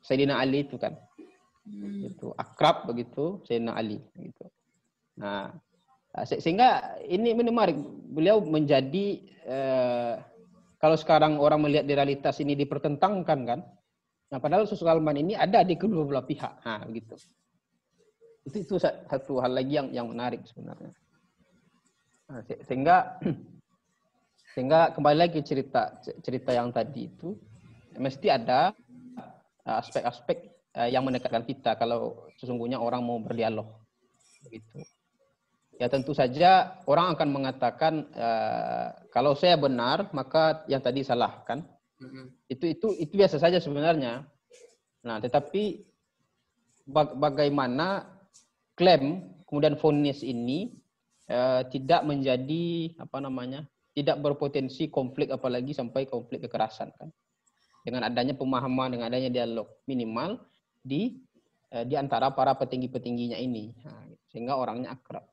Sayyidina Ali itu kan. Hmm. Itu akrab begitu Sayyidina Ali gitu. Nah, sehingga ini menarik beliau menjadi eh, kalau sekarang orang melihat di realitas ini dipertentangkan kan. Nah, padahal Salman ini ada di kedua belah pihak. Nah, begitu. Itu itu satu hal lagi yang yang menarik sebenarnya. Nah, sehingga *clears throat* sehingga kembali lagi cerita cerita yang tadi itu mesti ada aspek uh, yang mendekatkan kita kalau sesungguhnya orang mau berdialog begitu ya tentu saja orang akan mengatakan uh, kalau saya benar maka yang tadi salah kan. Mm-hmm. Itu itu itu biasa saja sebenarnya. Nah, tetapi bag- bagaimana klaim kemudian vonis ini uh, tidak menjadi apa namanya tidak berpotensi konflik apalagi sampai konflik kekerasan kan dengan adanya pemahaman dengan adanya dialog minimal di uh, di antara para petinggi-petingginya ini nah, sehingga orangnya akrab.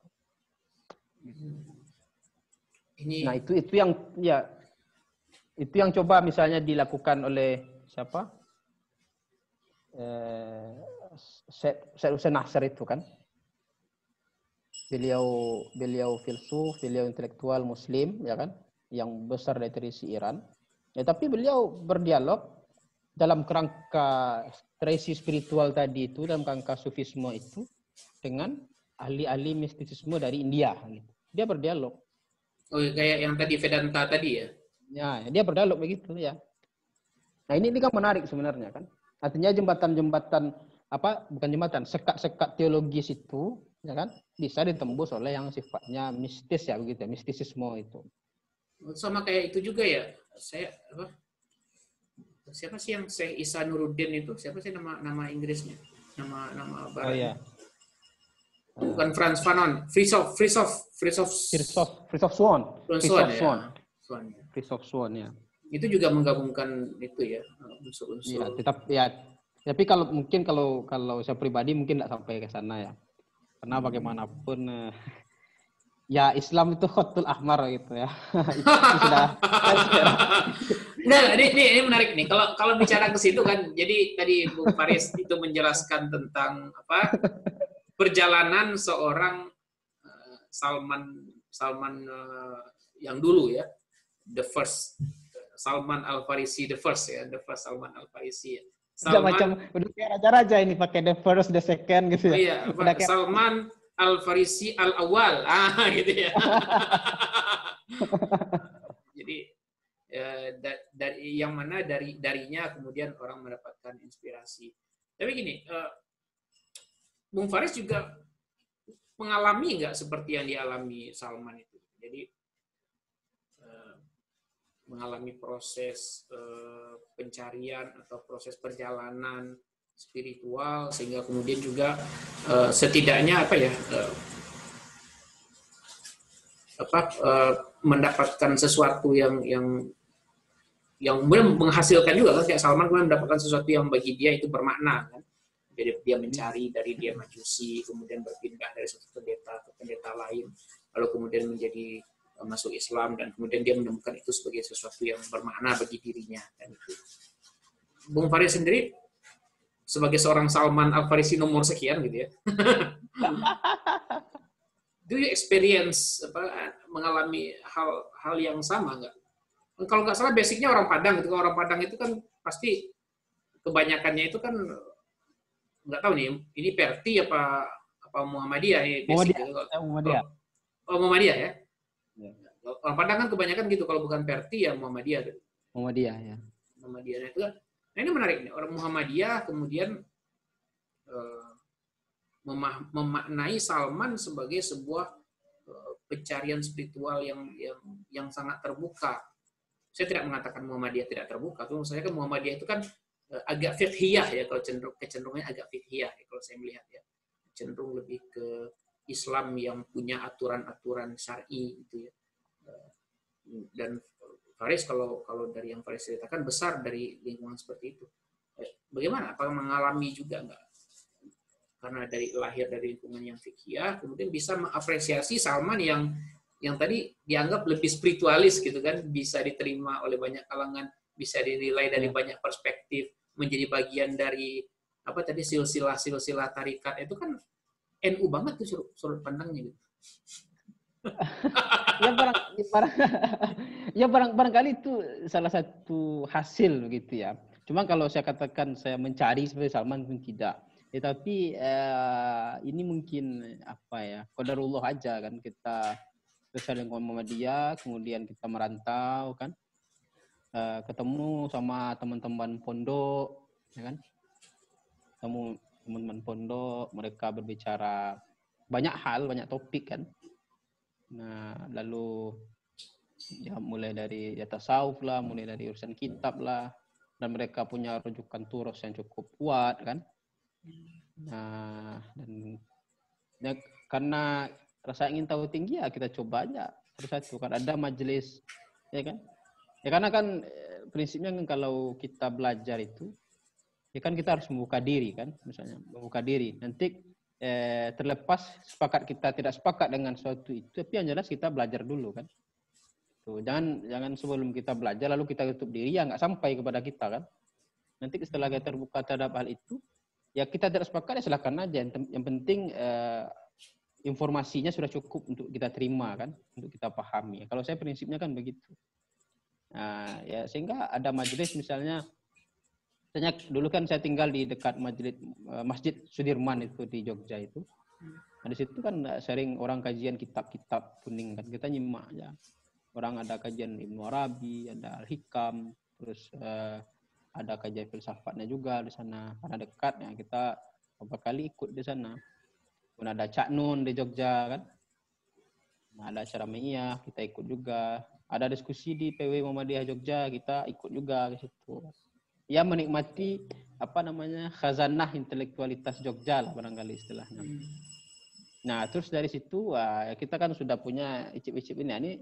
Ini... Nah itu itu yang ya itu yang coba misalnya dilakukan oleh siapa? Eh, Syed Hussein Nasr itu kan beliau beliau filsuf, beliau intelektual muslim ya kan, yang besar dari tradisi Iran. Ya tapi beliau berdialog dalam kerangka tradisi spiritual tadi itu dalam kerangka sufisme itu dengan ahli-ahli mistisisme dari India gitu. Dia berdialog. Oh, kayak yang tadi Vedanta tadi ya? Ya, dia berdialog begitu ya. Nah, ini ini kan menarik sebenarnya kan. Artinya jembatan-jembatan apa bukan jembatan sekat-sekat teologis itu ya kan bisa ditembus oleh yang sifatnya mistis ya begitu ya mistisisme itu sama kayak itu juga ya saya apa siapa sih yang saya Isa Nuruddin itu siapa sih nama nama Inggrisnya nama nama barat oh, iya. Bukan Franz Fanon Frisov Frisov Frisov Frisov Frisov Swan Frisov Swan Swan Frisov Swan ya itu juga menggabungkan itu ya unsur-unsur ya, tetap ya tapi kalau mungkin kalau kalau saya pribadi mungkin tidak sampai ke sana ya karena hmm. bagaimanapun eh, ya Islam itu khotul ahmar gitu ya. *laughs* itu *laughs* sudah. nah, ini, ini, ini menarik nih. Kalau kalau bicara ke situ kan, jadi tadi Bu Faris itu menjelaskan tentang apa perjalanan seorang uh, Salman Salman uh, yang dulu ya, the first Salman Al Farisi the first ya, the first Salman Al Farisi. Ya. Salman, macam udah kayak raja-raja ini pakai the first, the second gitu ya. Oh, iya, udah kayak... Salman Al Farisi Al Awal, *laughs* ah gitu ya. *laughs* Jadi ya, dari yang mana dari darinya kemudian orang mendapatkan inspirasi. Tapi gini, uh, Bung Faris juga mengalami nggak seperti yang dialami Salman itu. Jadi mengalami proses uh, pencarian atau proses perjalanan spiritual sehingga kemudian juga uh, setidaknya apa ya apa mendapatkan sesuatu yang yang yang menghasilkan juga kan kayak Salman kemudian mendapatkan sesuatu yang bagi dia itu bermakna kan jadi dia mencari dari dia majusi kemudian berpindah dari satu pendeta ke pendeta lain lalu kemudian menjadi masuk Islam dan kemudian dia menemukan itu sebagai sesuatu yang bermakna bagi dirinya dan itu. Bung Faris sendiri sebagai seorang Salman Al Farisi nomor sekian gitu ya. *laughs* Do you experience apa mengalami hal hal yang sama nggak? Kalau nggak salah basicnya orang Padang gitu. Orang Padang itu kan pasti kebanyakannya itu kan nggak tahu nih ini Perti apa apa Muhammadiyah ya Muhammadiyah. Muhammadiyah. Oh, oh Muhammadiyah ya. Orang Padang kan kebanyakan gitu, kalau bukan Perti ya Muhammadiyah. Gitu. Muhammadiyah ya. Muhammadiyah nah, itu kan. Nah ini menarik nih, orang Muhammadiyah kemudian uh, memaknai Salman sebagai sebuah uh, pencarian spiritual yang yang yang sangat terbuka. Saya tidak mengatakan Muhammadiyah tidak terbuka, tapi saya kan Muhammadiyah itu kan agak fiqhiyah ya kalau cenderung kecenderungannya agak fiqhiyah ya kalau saya melihat ya. Cenderung lebih ke Islam yang punya aturan-aturan syar'i gitu ya dan Faris kalau kalau dari yang Faris ceritakan besar dari lingkungan seperti itu. Eh, bagaimana? Apakah mengalami juga enggak? Karena dari lahir dari lingkungan yang fikih, kemudian bisa mengapresiasi Salman yang yang tadi dianggap lebih spiritualis gitu kan, bisa diterima oleh banyak kalangan, bisa dinilai dari ya. banyak perspektif, menjadi bagian dari apa tadi silsilah silsilah tarikat itu kan NU banget tuh surut, surut pandangnya gitu *laughs* ya barang, barang ya barang barangkali itu salah satu hasil begitu ya. Cuma kalau saya katakan saya mencari seperti Salman pun tidak. Ya, tapi eh, ini mungkin apa ya kodarullah aja kan kita besar dengan Muhammadiyah, kemudian kita merantau kan, eh, ketemu sama teman-teman pondok, ya kan, ketemu teman-teman pondok, mereka berbicara banyak hal, banyak topik kan? Nah, lalu ya mulai dari ya tasawuf lah, mulai dari urusan kitab lah, dan mereka punya rujukan turos yang cukup kuat kan. Nah, dan ya, karena rasa ingin tahu tinggi ya kita coba aja. Terus satu kan ada majelis ya kan ya karena kan eh, prinsipnya kan kalau kita belajar itu ya kan kita harus membuka diri kan misalnya membuka diri. Nanti eh, terlepas sepakat kita tidak sepakat dengan suatu itu tapi yang jelas kita belajar dulu kan. Tuh jangan jangan sebelum kita belajar lalu kita tutup diri ya nggak sampai kepada kita kan. Nanti setelah kita terbuka terhadap hal itu ya kita tidak sepakat ya silakan aja. Yang, yang penting eh, informasinya sudah cukup untuk kita terima kan untuk kita pahami. Kalau saya prinsipnya kan begitu nah ya sehingga ada majelis misalnya Misalnya dulu kan saya tinggal di dekat majelis eh, Masjid Sudirman itu di Jogja itu. Nah, di situ kan eh, sering orang kajian kitab-kitab kuning kan kita nyimak ya. Orang ada kajian Ibnu Arabi, ada Al-Hikam, terus uh, ada kajian filsafatnya juga di sana. Karena dekat ya kita beberapa kali ikut di sana. Kemudian ada Cak Nun di Jogja kan. Nah, ada acara Meiyah, kita ikut juga. Ada diskusi di PW Muhammadiyah Jogja, kita ikut juga ke situ ya menikmati apa namanya khazanah intelektualitas Jogja lah barangkali istilahnya. Hmm. Nah terus dari situ wah, kita kan sudah punya icip-icip ini. Ini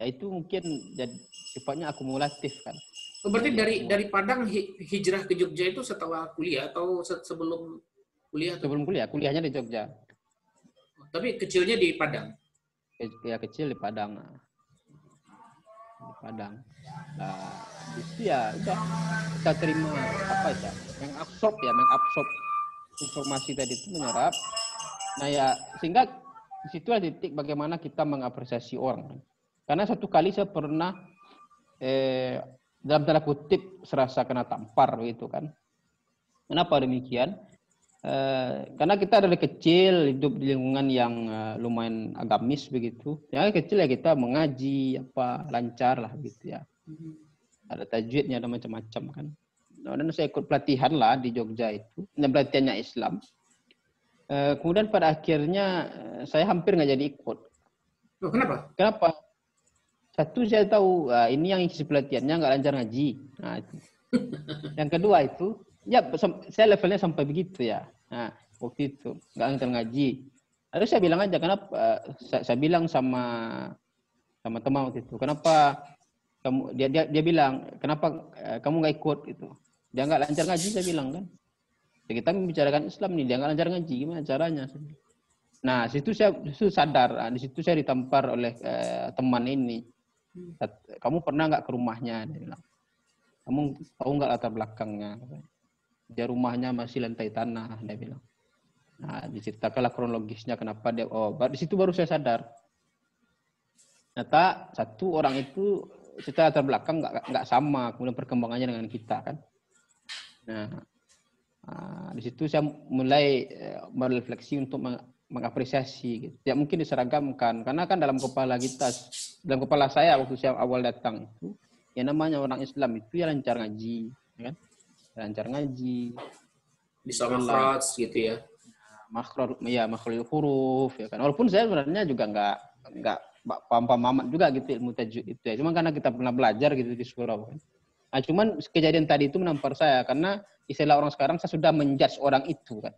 ya itu mungkin jadi sifatnya akumulatif kan. Oh, berarti dari dari Padang hijrah ke Jogja itu setelah kuliah atau sebelum kuliah? Sebelum kuliah, kuliahnya di Jogja. Tapi kecilnya di Padang. Ya kecil di Padang. Di Padang. Nah, itu ya udah kita terima apa ya mengabsorb ya mengabsorb informasi tadi itu menyerap. Nah ya sehingga di situ ada titik bagaimana kita mengapresiasi orang. Karena satu kali saya pernah eh, dalam tanda kutip serasa kena tampar gitu kan. Kenapa demikian Uh, karena kita dari kecil hidup di lingkungan yang uh, lumayan agamis begitu. Yang kecil ya kita mengaji apa lancar lah gitu ya. Mm-hmm. Ada tajwidnya ada macam-macam kan. Nah, dan saya ikut pelatihan lah di Jogja itu. Dan pelatihannya Islam. Uh, kemudian pada akhirnya uh, saya hampir nggak jadi ikut. Oh, kenapa? Kenapa? Satu saya tahu uh, ini yang isi pelatihannya nggak lancar ngaji. Nah itu. *laughs* Yang kedua itu ya saya levelnya sampai begitu ya. Nah waktu itu nggak lancar ngaji. Lalu saya bilang aja kenapa uh, saya, saya bilang sama sama teman waktu itu kenapa kamu dia dia dia bilang kenapa uh, kamu nggak ikut gitu. Dia nggak lancar ngaji saya bilang kan. Ya, kita membicarakan Islam nih dia nggak lancar ngaji gimana caranya? Nah situ saya situ sadar nah, di situ saya ditampar oleh uh, teman ini. Kamu pernah nggak ke rumahnya? Dia bilang. Kamu tahu nggak latar belakangnya dia rumahnya masih lantai tanah dia bilang nah diceritakanlah kronologisnya kenapa dia oh di situ baru saya sadar Ternyata satu orang itu secara terbelakang nggak nggak sama kemudian perkembangannya dengan kita kan. Nah, uh, di situ saya mulai uh, merefleksi untuk meng mengapresiasi gitu. Ya mungkin diseragamkan karena kan dalam kepala kita dalam kepala saya waktu saya awal datang itu yang namanya orang Islam itu ya lancar ngaji, ya kan? Lancar ngaji. Bisa makhraj gitu ya. Makhraj ya makhraj huruf ya kan. Walaupun saya sebenarnya juga nggak nggak paham-paham amat juga gitu ilmu tajwid itu ya. Cuma karena kita pernah belajar gitu di surau kan. Nah, cuman kejadian tadi itu menampar saya karena istilah orang sekarang saya sudah menjudge orang itu kan.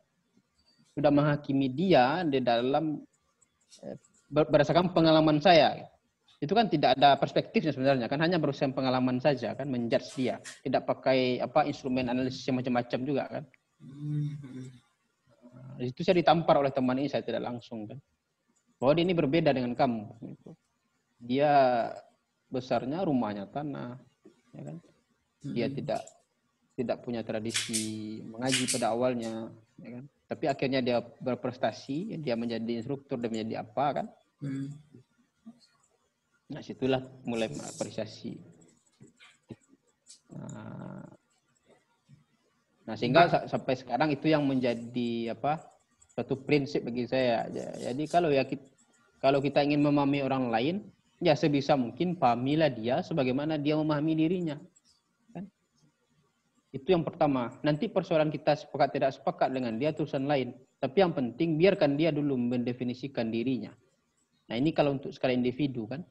Sudah menghakimi dia di dalam eh, berdasarkan pengalaman saya. Itu kan tidak ada perspektifnya sebenarnya kan hanya berusaha pengalaman saja kan menjudge dia. Tidak pakai apa instrumen analisis yang macam-macam juga kan. Nah, itu saya ditampar oleh teman ini saya tidak langsung kan bahwa dia ini berbeda dengan kamu. Gitu. Dia besarnya rumahnya tanah, ya kan? Dia hmm. tidak tidak punya tradisi mengaji pada awalnya, ya kan? Tapi akhirnya dia berprestasi, dia menjadi instruktur dan menjadi apa kan? Hmm. Nah, situlah mulai mengapresiasi. Nah, nah sehingga sampai sekarang itu yang menjadi apa? satu prinsip bagi saya. Jadi kalau ya kita, kalau kita ingin memahami orang lain, ya sebisa mungkin pahamilah dia sebagaimana dia memahami dirinya. Kan? Itu yang pertama. Nanti persoalan kita sepakat tidak sepakat dengan dia urusan lain. Tapi yang penting biarkan dia dulu mendefinisikan dirinya. Nah ini kalau untuk skala individu kan.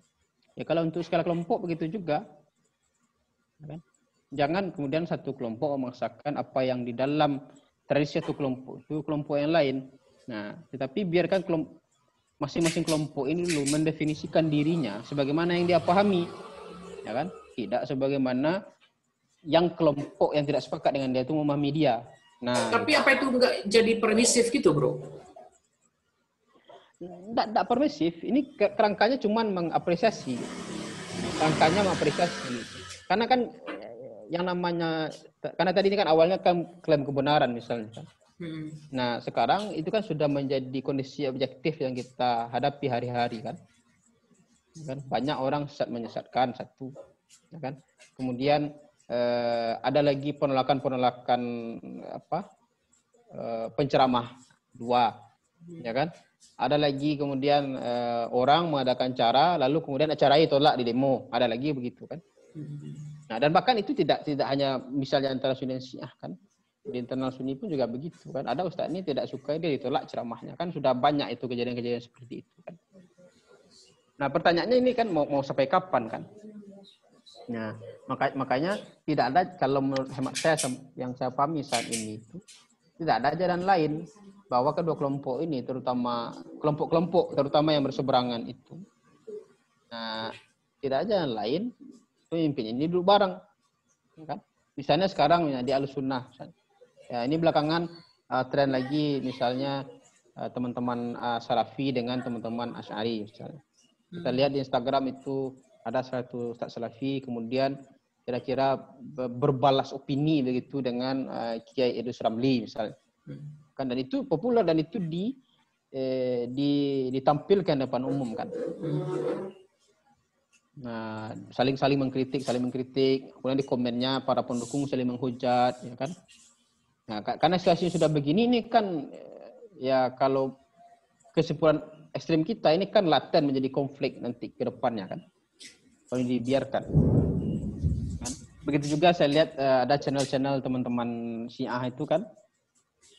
Ya kalau untuk skala kelompok begitu juga. Ya kan? Jangan kemudian satu kelompok memaksakan apa yang di dalam tradisi satu kelompok itu kelompok yang lain. Nah, tetapi biarkan kelompok masing-masing kelompok ini dulu mendefinisikan dirinya sebagaimana yang dia pahami. Ya kan? Tidak sebagaimana yang kelompok yang tidak sepakat dengan dia itu memahami dia. Nah, tapi apa itu enggak jadi permisif gitu, Bro? Tidak, tidak permisif. Ini kerangkanya cuma mengapresiasi. Kerangkanya mengapresiasi. Karena kan yang namanya karena tadi ini kan awalnya kan klaim kebenaran misalnya kan. Hmm. Nah sekarang itu kan sudah menjadi kondisi objektif yang kita hadapi hari-hari kan. kan banyak orang sesat menyesatkan satu, ya kan. Kemudian eh, ada lagi penolakan-penolakan apa eh, penceramah dua, ya kan. Ada lagi kemudian eh, orang mengadakan cara lalu kemudian acara itu tolak di demo, ada lagi begitu kan. Nah, dan bahkan itu tidak tidak hanya misalnya antara Sunni dan Syiah kan. Di internal Sunni pun juga begitu kan. Ada ustaz ini tidak suka dia ditolak ceramahnya kan sudah banyak itu kejadian-kejadian seperti itu kan. Nah, pertanyaannya ini kan mau mau sampai kapan kan? Nah, maka, makanya tidak ada kalau menurut hemat saya yang saya pahami saat ini itu tidak ada jalan lain bahwa kedua kelompok ini terutama kelompok-kelompok terutama yang berseberangan itu nah tidak ada jalan lain pemimpin ini duduk bareng. Kan? Misalnya sekarang ya, di Al-Sunnah. Ya, ini belakangan uh, tren lagi misalnya uh, teman-teman uh, Salafi dengan teman-teman Asy'ari misalnya. Kita hmm. lihat di Instagram itu ada satu Ustaz Salafi kemudian kira-kira berbalas opini begitu dengan uh, Kiai Idris Ramli misalnya. Hmm. Kan dan itu populer dan itu di eh, di ditampilkan depan umum kan. Nah, saling saling mengkritik, saling mengkritik. Kemudian di komennya para pendukung saling menghujat, ya kan? Nah, karena situasi sudah begini ini kan ya kalau kesimpulan ekstrim kita ini kan laten menjadi konflik nanti ke depannya kan. Kalau dibiarkan. Kan? Begitu juga saya lihat uh, ada channel-channel teman-teman Syiah itu kan.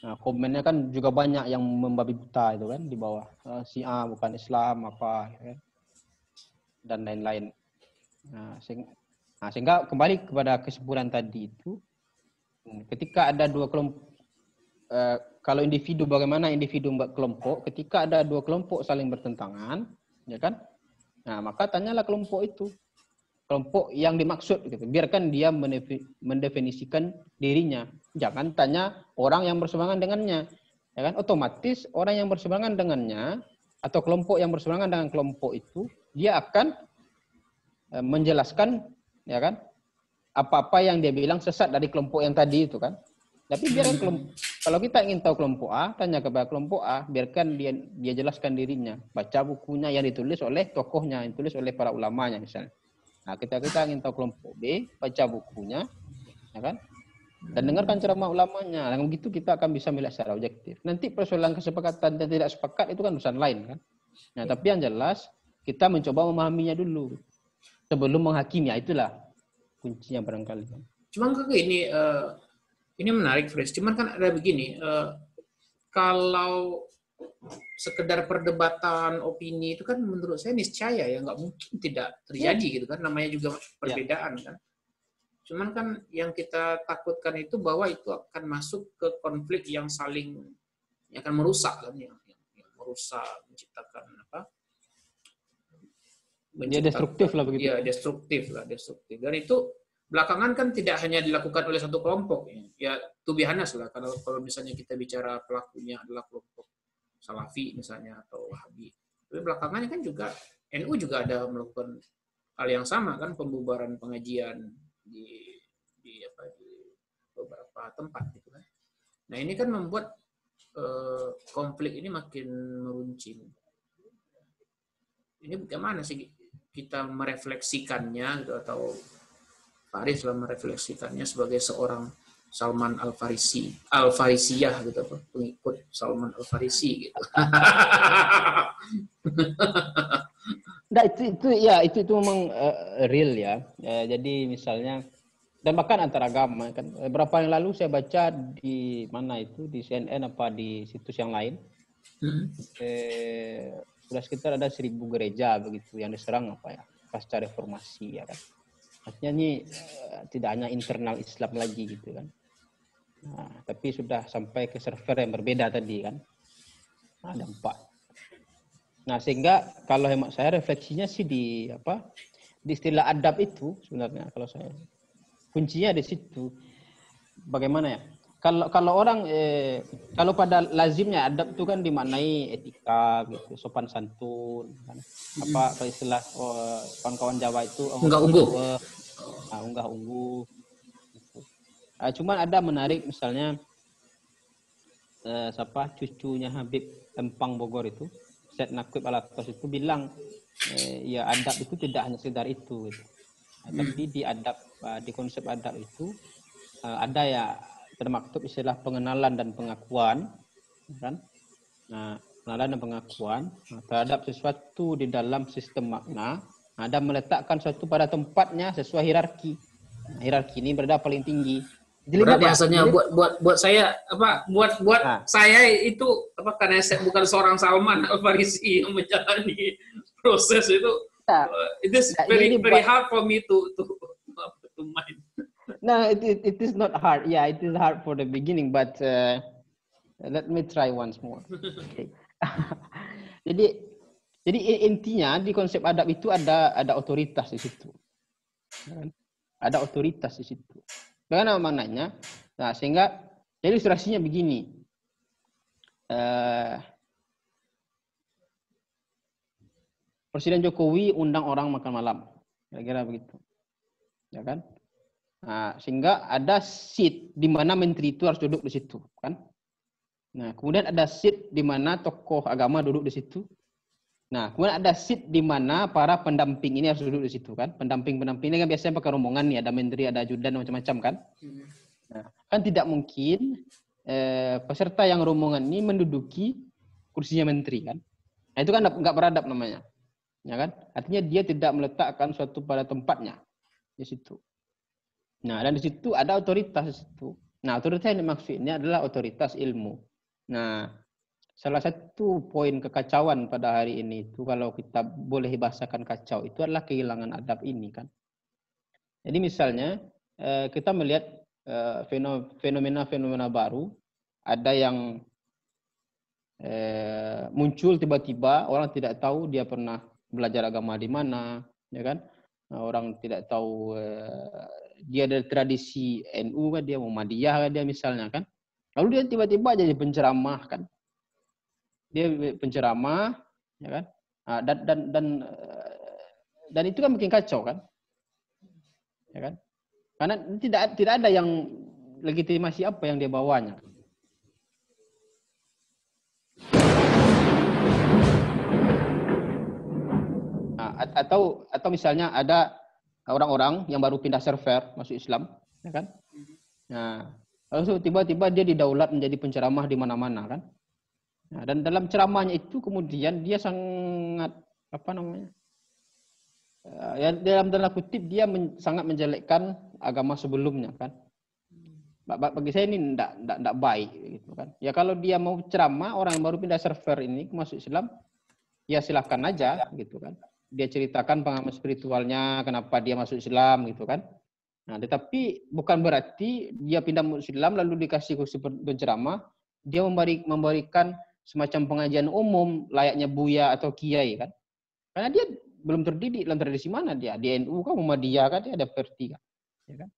Nah, komennya kan juga banyak yang membabi buta itu kan di bawah. Uh, Syiah bukan Islam apa ya kan dan lain-lain. Nah, sehingga, nah, sehingga kembali kepada kesimpulan tadi itu, hmm, ketika ada dua kelompok, eh, kalau individu bagaimana individu membuat kelompok, ketika ada dua kelompok saling bertentangan, ya kan? Nah, maka tanyalah kelompok itu, kelompok yang dimaksud, gitu. biarkan dia mendefinisikan dirinya, jangan tanya orang yang berseberangan dengannya, ya kan? Otomatis orang yang berseberangan dengannya atau kelompok yang berseberangan dengan kelompok itu dia akan eh, menjelaskan ya kan apa-apa yang dia bilang sesat dari kelompok yang tadi itu kan. Tapi biarkan kelompok, kalau kita ingin tahu kelompok A, tanya kepada kelompok A, biarkan dia dia jelaskan dirinya, baca bukunya yang ditulis oleh tokohnya, yang ditulis oleh para ulamanya misalnya. Nah, kita kita ingin tahu kelompok B, baca bukunya, ya kan? Dan dengarkan ceramah ulamanya. Dengan begitu kita akan bisa melihat secara objektif. Nanti persoalan kesepakatan dan tidak sepakat itu kan urusan lain kan. Nah, tapi yang jelas kita mencoba memahaminya dulu sebelum menghakimi. Ya, itulah kuncinya barangkali. Cuman kok ini uh, ini menarik, Fris. Cuman kan ada begini, uh, kalau sekedar perdebatan opini itu kan menurut saya niscaya ya nggak mungkin tidak terjadi ya. gitu kan namanya juga perbedaan ya. kan cuman kan yang kita takutkan itu bahwa itu akan masuk ke konflik yang saling yang akan merusak kan yang, yang, yang merusak menciptakan apa dia destruktif lah begitu. Iya, destruktif lah, destruktif. Dan itu belakangan kan tidak hanya dilakukan oleh satu kelompok. Ya, be honest lah. Kalau, kalau misalnya kita bicara pelakunya adalah kelompok Salafi misalnya atau Wahabi. Tapi belakangannya kan juga NU juga ada melakukan hal yang sama kan pembubaran pengajian di di apa di beberapa tempat gitu kan. Nah ini kan membuat eh, konflik ini makin meruncing. Ini bagaimana sih kita merefleksikannya gitu atau Faris lah merefleksikannya sebagai seorang Salman Al Farisi, Al Farisiyah gitu apa pengikut Salman Al Farisi gitu. *laughs* nah, itu itu ya itu itu memang uh, real ya. Uh, jadi misalnya dan bahkan antara agama kan beberapa yang lalu saya baca di mana itu di CNN apa di situs yang lain hmm. eh, sudah sekitar ada seribu gereja begitu yang diserang apa ya pasca reformasi ya kan. Artinya ini uh, tidak hanya internal Islam lagi gitu kan. Nah, tapi sudah sampai ke server yang berbeda tadi kan. Nah, ada empat. Nah, sehingga kalau hemat saya refleksinya sih di apa? Di istilah adab itu sebenarnya kalau saya kuncinya di situ. Bagaimana ya? Kalau kalau orang eh, kalau pada lazimnya adab itu kan dimaknai etika gitu, sopan santun kan. Apa hmm. istilah oh, kawan-kawan Jawa itu oh, unggah ungguh. Nah, unggah ungguh. Nah, cuman ada menarik misalnya eh, siapa cucunya Habib Empang Bogor itu, Syed Nakib Alatas itu bilang eh, ya adab itu tidak hanya sekedar itu gitu. Nah, hmm. Tapi di adab uh, di konsep adab itu uh, ada ya termaktub istilah pengenalan dan pengakuan, kan? Nah, pengenalan dan pengakuan nah, terhadap sesuatu di dalam sistem makna, ada meletakkan sesuatu pada tempatnya sesuai hierarki. Nah, hierarki ini berada paling tinggi. Jadi Berat bahasanya buat buat buat saya apa buat buat nah. saya itu apa karena saya bukan seorang Salman *laughs* Al Farisi yang menjalani proses itu nah, it is nah, very very hard for me to to *laughs* to mind no, it, it, it is not hard. Yeah, it is hard for the beginning, but uh, let me try once more. Okay. *laughs* jadi, jadi intinya di konsep adab itu ada ada otoritas di situ. Ada otoritas di situ. Bagaimana maknanya? Nah, sehingga ilustrasinya begini. Uh, Presiden Jokowi undang orang makan malam. Kira-kira begitu. Ya kan? Nah, sehingga ada seat di mana menteri itu harus duduk di situ, kan? Nah, kemudian ada seat di mana tokoh agama duduk di situ. Nah, kemudian ada seat di mana para pendamping ini harus duduk di situ, kan? Pendamping-pendamping ini kan biasanya pakai rombongan nih, ada menteri, ada ajudan, macam-macam, kan? Nah, kan tidak mungkin eh, peserta yang rombongan ini menduduki kursinya menteri, kan? Nah, itu kan nggak beradab namanya, ya kan? Artinya dia tidak meletakkan suatu pada tempatnya di situ. Nah, dan di situ ada otoritas di situ. Nah, otoritas yang dimaksud ini adalah otoritas ilmu. Nah, salah satu poin kekacauan pada hari ini itu kalau kita boleh bahasakan kacau itu adalah kehilangan adab ini kan. Jadi misalnya eh, kita melihat eh, fenomena-fenomena baru, ada yang eh, muncul tiba-tiba orang tidak tahu dia pernah belajar agama di mana, ya kan? Orang tidak tahu dia dari tradisi NU kan dia Muhammadiyah kan dia misalnya kan. Lalu dia tiba-tiba jadi penceramah kan. Dia penceramah ya kan. Nah, dan dan dan dan itu kan bikin kacau kan. Ya kan? Karena tidak tidak ada yang legitimasi apa yang dia bawanya. Nah, atau atau misalnya ada orang-orang yang baru pindah server masuk Islam, ya kan? Nah, lalu tiba-tiba dia didaulat menjadi penceramah di mana-mana kan? Nah, dan dalam ceramahnya itu kemudian dia sangat apa namanya? Eh, ya dalam tanda kutip dia men, sangat menjelekkan agama sebelumnya kan. Bagi saya ini tidak tidak baik gitu kan. Ya kalau dia mau ceramah orang yang baru pindah server ini masuk Islam, ya silakan aja gitu kan dia ceritakan pengalaman spiritualnya, kenapa dia masuk Islam gitu kan. Nah, tetapi bukan berarti dia pindah masuk Islam lalu dikasih kursi penceramah, dia memberi, memberikan semacam pengajian umum layaknya buya atau kiai kan. Karena dia belum terdidik dalam tradisi mana dia. Di NU kan Muhammadiyah kan dia ada verti kan. Ya kan?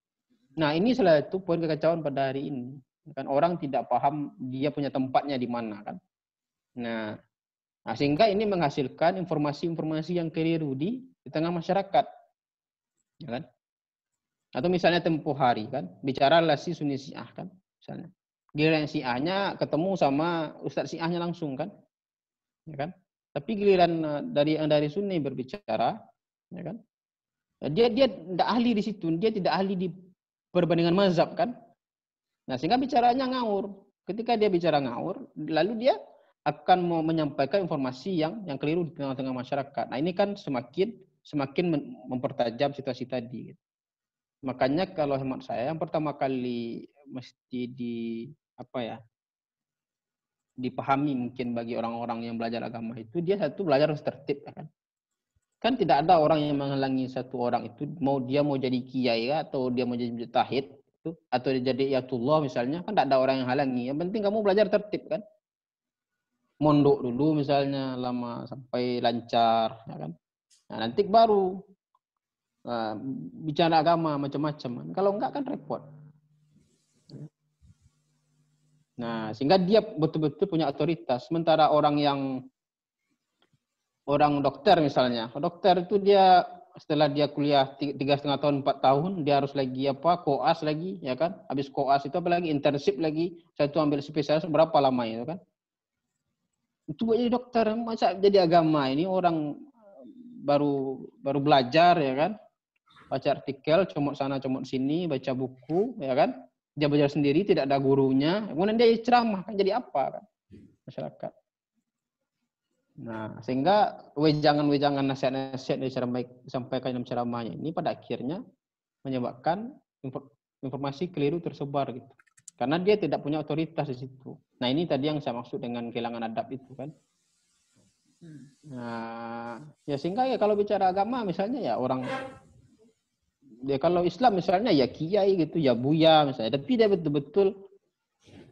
Nah, ini salah satu poin kekacauan pada hari ini. Kan orang tidak paham dia punya tempatnya di mana kan. Nah, Nah, sehingga ini menghasilkan informasi-informasi yang keliru di, di tengah masyarakat. Ya kan? Atau misalnya tempuh hari kan, bicara relasi Sunni Syiah kan, misalnya. Giliran Syiahnya ketemu sama Ustadz Syiahnya langsung kan. Ya kan? Tapi giliran eh, dari dari Sunni berbicara, ya kan? Dia dia tidak ahli di situ, dia tidak ahli di perbandingan mazhab kan. Nah, sehingga bicaranya ngawur. Ketika dia bicara ngawur, lalu dia akan mau menyampaikan informasi yang yang keliru di tengah-tengah masyarakat. Nah ini kan semakin semakin mempertajam situasi tadi. Makanya kalau hemat saya yang pertama kali mesti di apa ya dipahami mungkin bagi orang-orang yang belajar agama itu dia satu belajar harus tertib ya kan? Kan tidak ada orang yang menghalangi satu orang itu mau dia mau jadi kiai ya, atau dia mau jadi tahid itu atau dia jadi yatullah misalnya kan tidak ada orang yang halangi. Yang penting kamu belajar tertib kan? Mondok dulu misalnya lama sampai lancar ya kan? Nah, nanti baru uh, bicara agama macam-macam. Kalau enggak kan repot nah sehingga dia betul-betul punya otoritas. Sementara orang yang orang dokter misalnya. Dokter itu dia setelah dia kuliah tiga setengah tahun empat tahun dia harus lagi apa koas lagi ya kan? Habis koas itu apa lagi? Internship lagi. Saya itu ambil spesialis berapa lama itu kan? Itu buat jadi dokter. Masa jadi agama? Ini orang baru baru belajar ya kan? Baca artikel comot sana comot sini baca buku ya kan dia belajar sendiri tidak ada gurunya kemudian dia ceramah kan jadi apa kan masyarakat Nah, sehingga wejangan-wejangan nasihat-nasihat yang disampaikan dalam ceramahnya ini pada akhirnya menyebabkan informasi keliru tersebar gitu. Karena dia tidak punya otoritas di situ. Nah, ini tadi yang saya maksud dengan kehilangan adab itu kan. Hmm. Nah, ya sehingga ya kalau bicara agama misalnya ya orang ya kalau Islam misalnya ya kiai gitu, ya buya misalnya, tapi dia betul-betul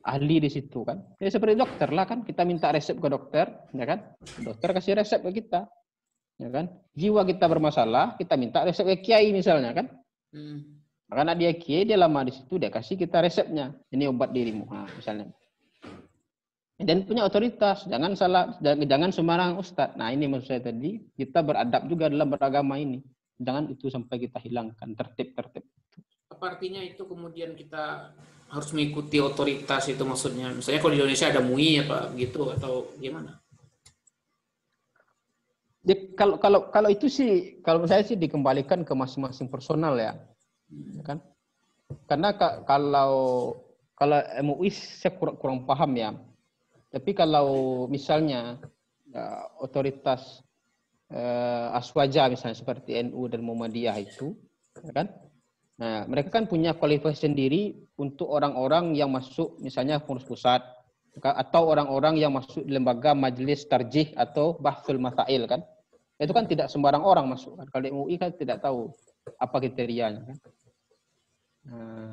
ahli di situ kan. Ya seperti dokter lah kan, kita minta resep ke dokter, ya kan? Dokter kasih resep ke kita. Ya kan? Jiwa kita bermasalah, kita minta resep ke kiai misalnya kan. Hmm. Karena dia kiai, dia lama di situ, dia kasih kita resepnya. Ini obat dirimu, nah, misalnya. Dan punya otoritas, jangan salah, jangan sembarang ustad. Nah ini maksud saya tadi, kita beradab juga dalam beragama ini. Jangan itu sampai kita hilangkan tertib-tertib. Apa artinya itu kemudian kita harus mengikuti otoritas itu maksudnya misalnya kalau di Indonesia ada MUI apa gitu atau gimana? Ya, kalau kalau kalau itu sih kalau saya sih dikembalikan ke masing-masing personal ya, hmm. kan? Karena ka, kalau kalau MUI saya kurang, kurang paham ya. Tapi kalau misalnya ya, otoritas eh, aswaja misalnya seperti NU dan Muhammadiyah itu, ya kan? Nah, mereka kan punya kualifikasi sendiri untuk orang-orang yang masuk misalnya pengurus pusat atau orang-orang yang masuk di lembaga majelis tarjih atau bahsul masail kan. Itu kan tidak sembarang orang masuk kan. Kalau MUI kan tidak tahu apa kriterianya kan. Nah,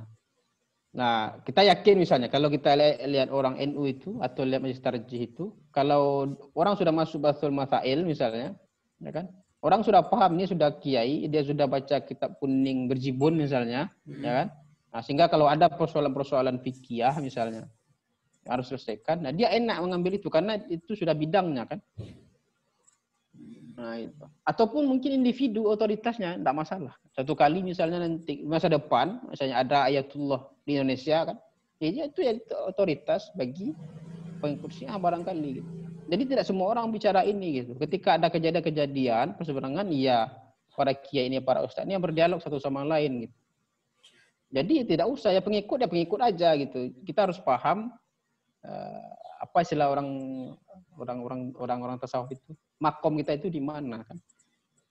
nah, kita yakin misalnya kalau kita lihat orang NU itu atau lihat majelis tarjih itu, kalau orang sudah masuk bahsul masail misalnya, ya kan? orang sudah paham ini sudah kiai, dia sudah baca kitab kuning berjibun misalnya, hmm. ya kan? Nah, sehingga kalau ada persoalan-persoalan fikih misalnya harus selesaikan, nah dia enak mengambil itu karena itu sudah bidangnya kan. Nah itu. Ataupun mungkin individu otoritasnya tidak masalah. Satu kali misalnya nanti masa depan, misalnya ada ayatullah di Indonesia kan, ya itu ya otoritas bagi pengikut Syiah barangkali gitu. Jadi tidak semua orang bicara ini gitu. Ketika ada kejadian-kejadian perseberangan, iya para kiai ini, para ustadz ini yang berdialog satu sama lain gitu. Jadi tidak usah ya pengikut ya pengikut aja gitu. Kita harus paham uh, apa istilah orang orang-orang orang-orang tasawuf itu. Makom kita itu di mana kan?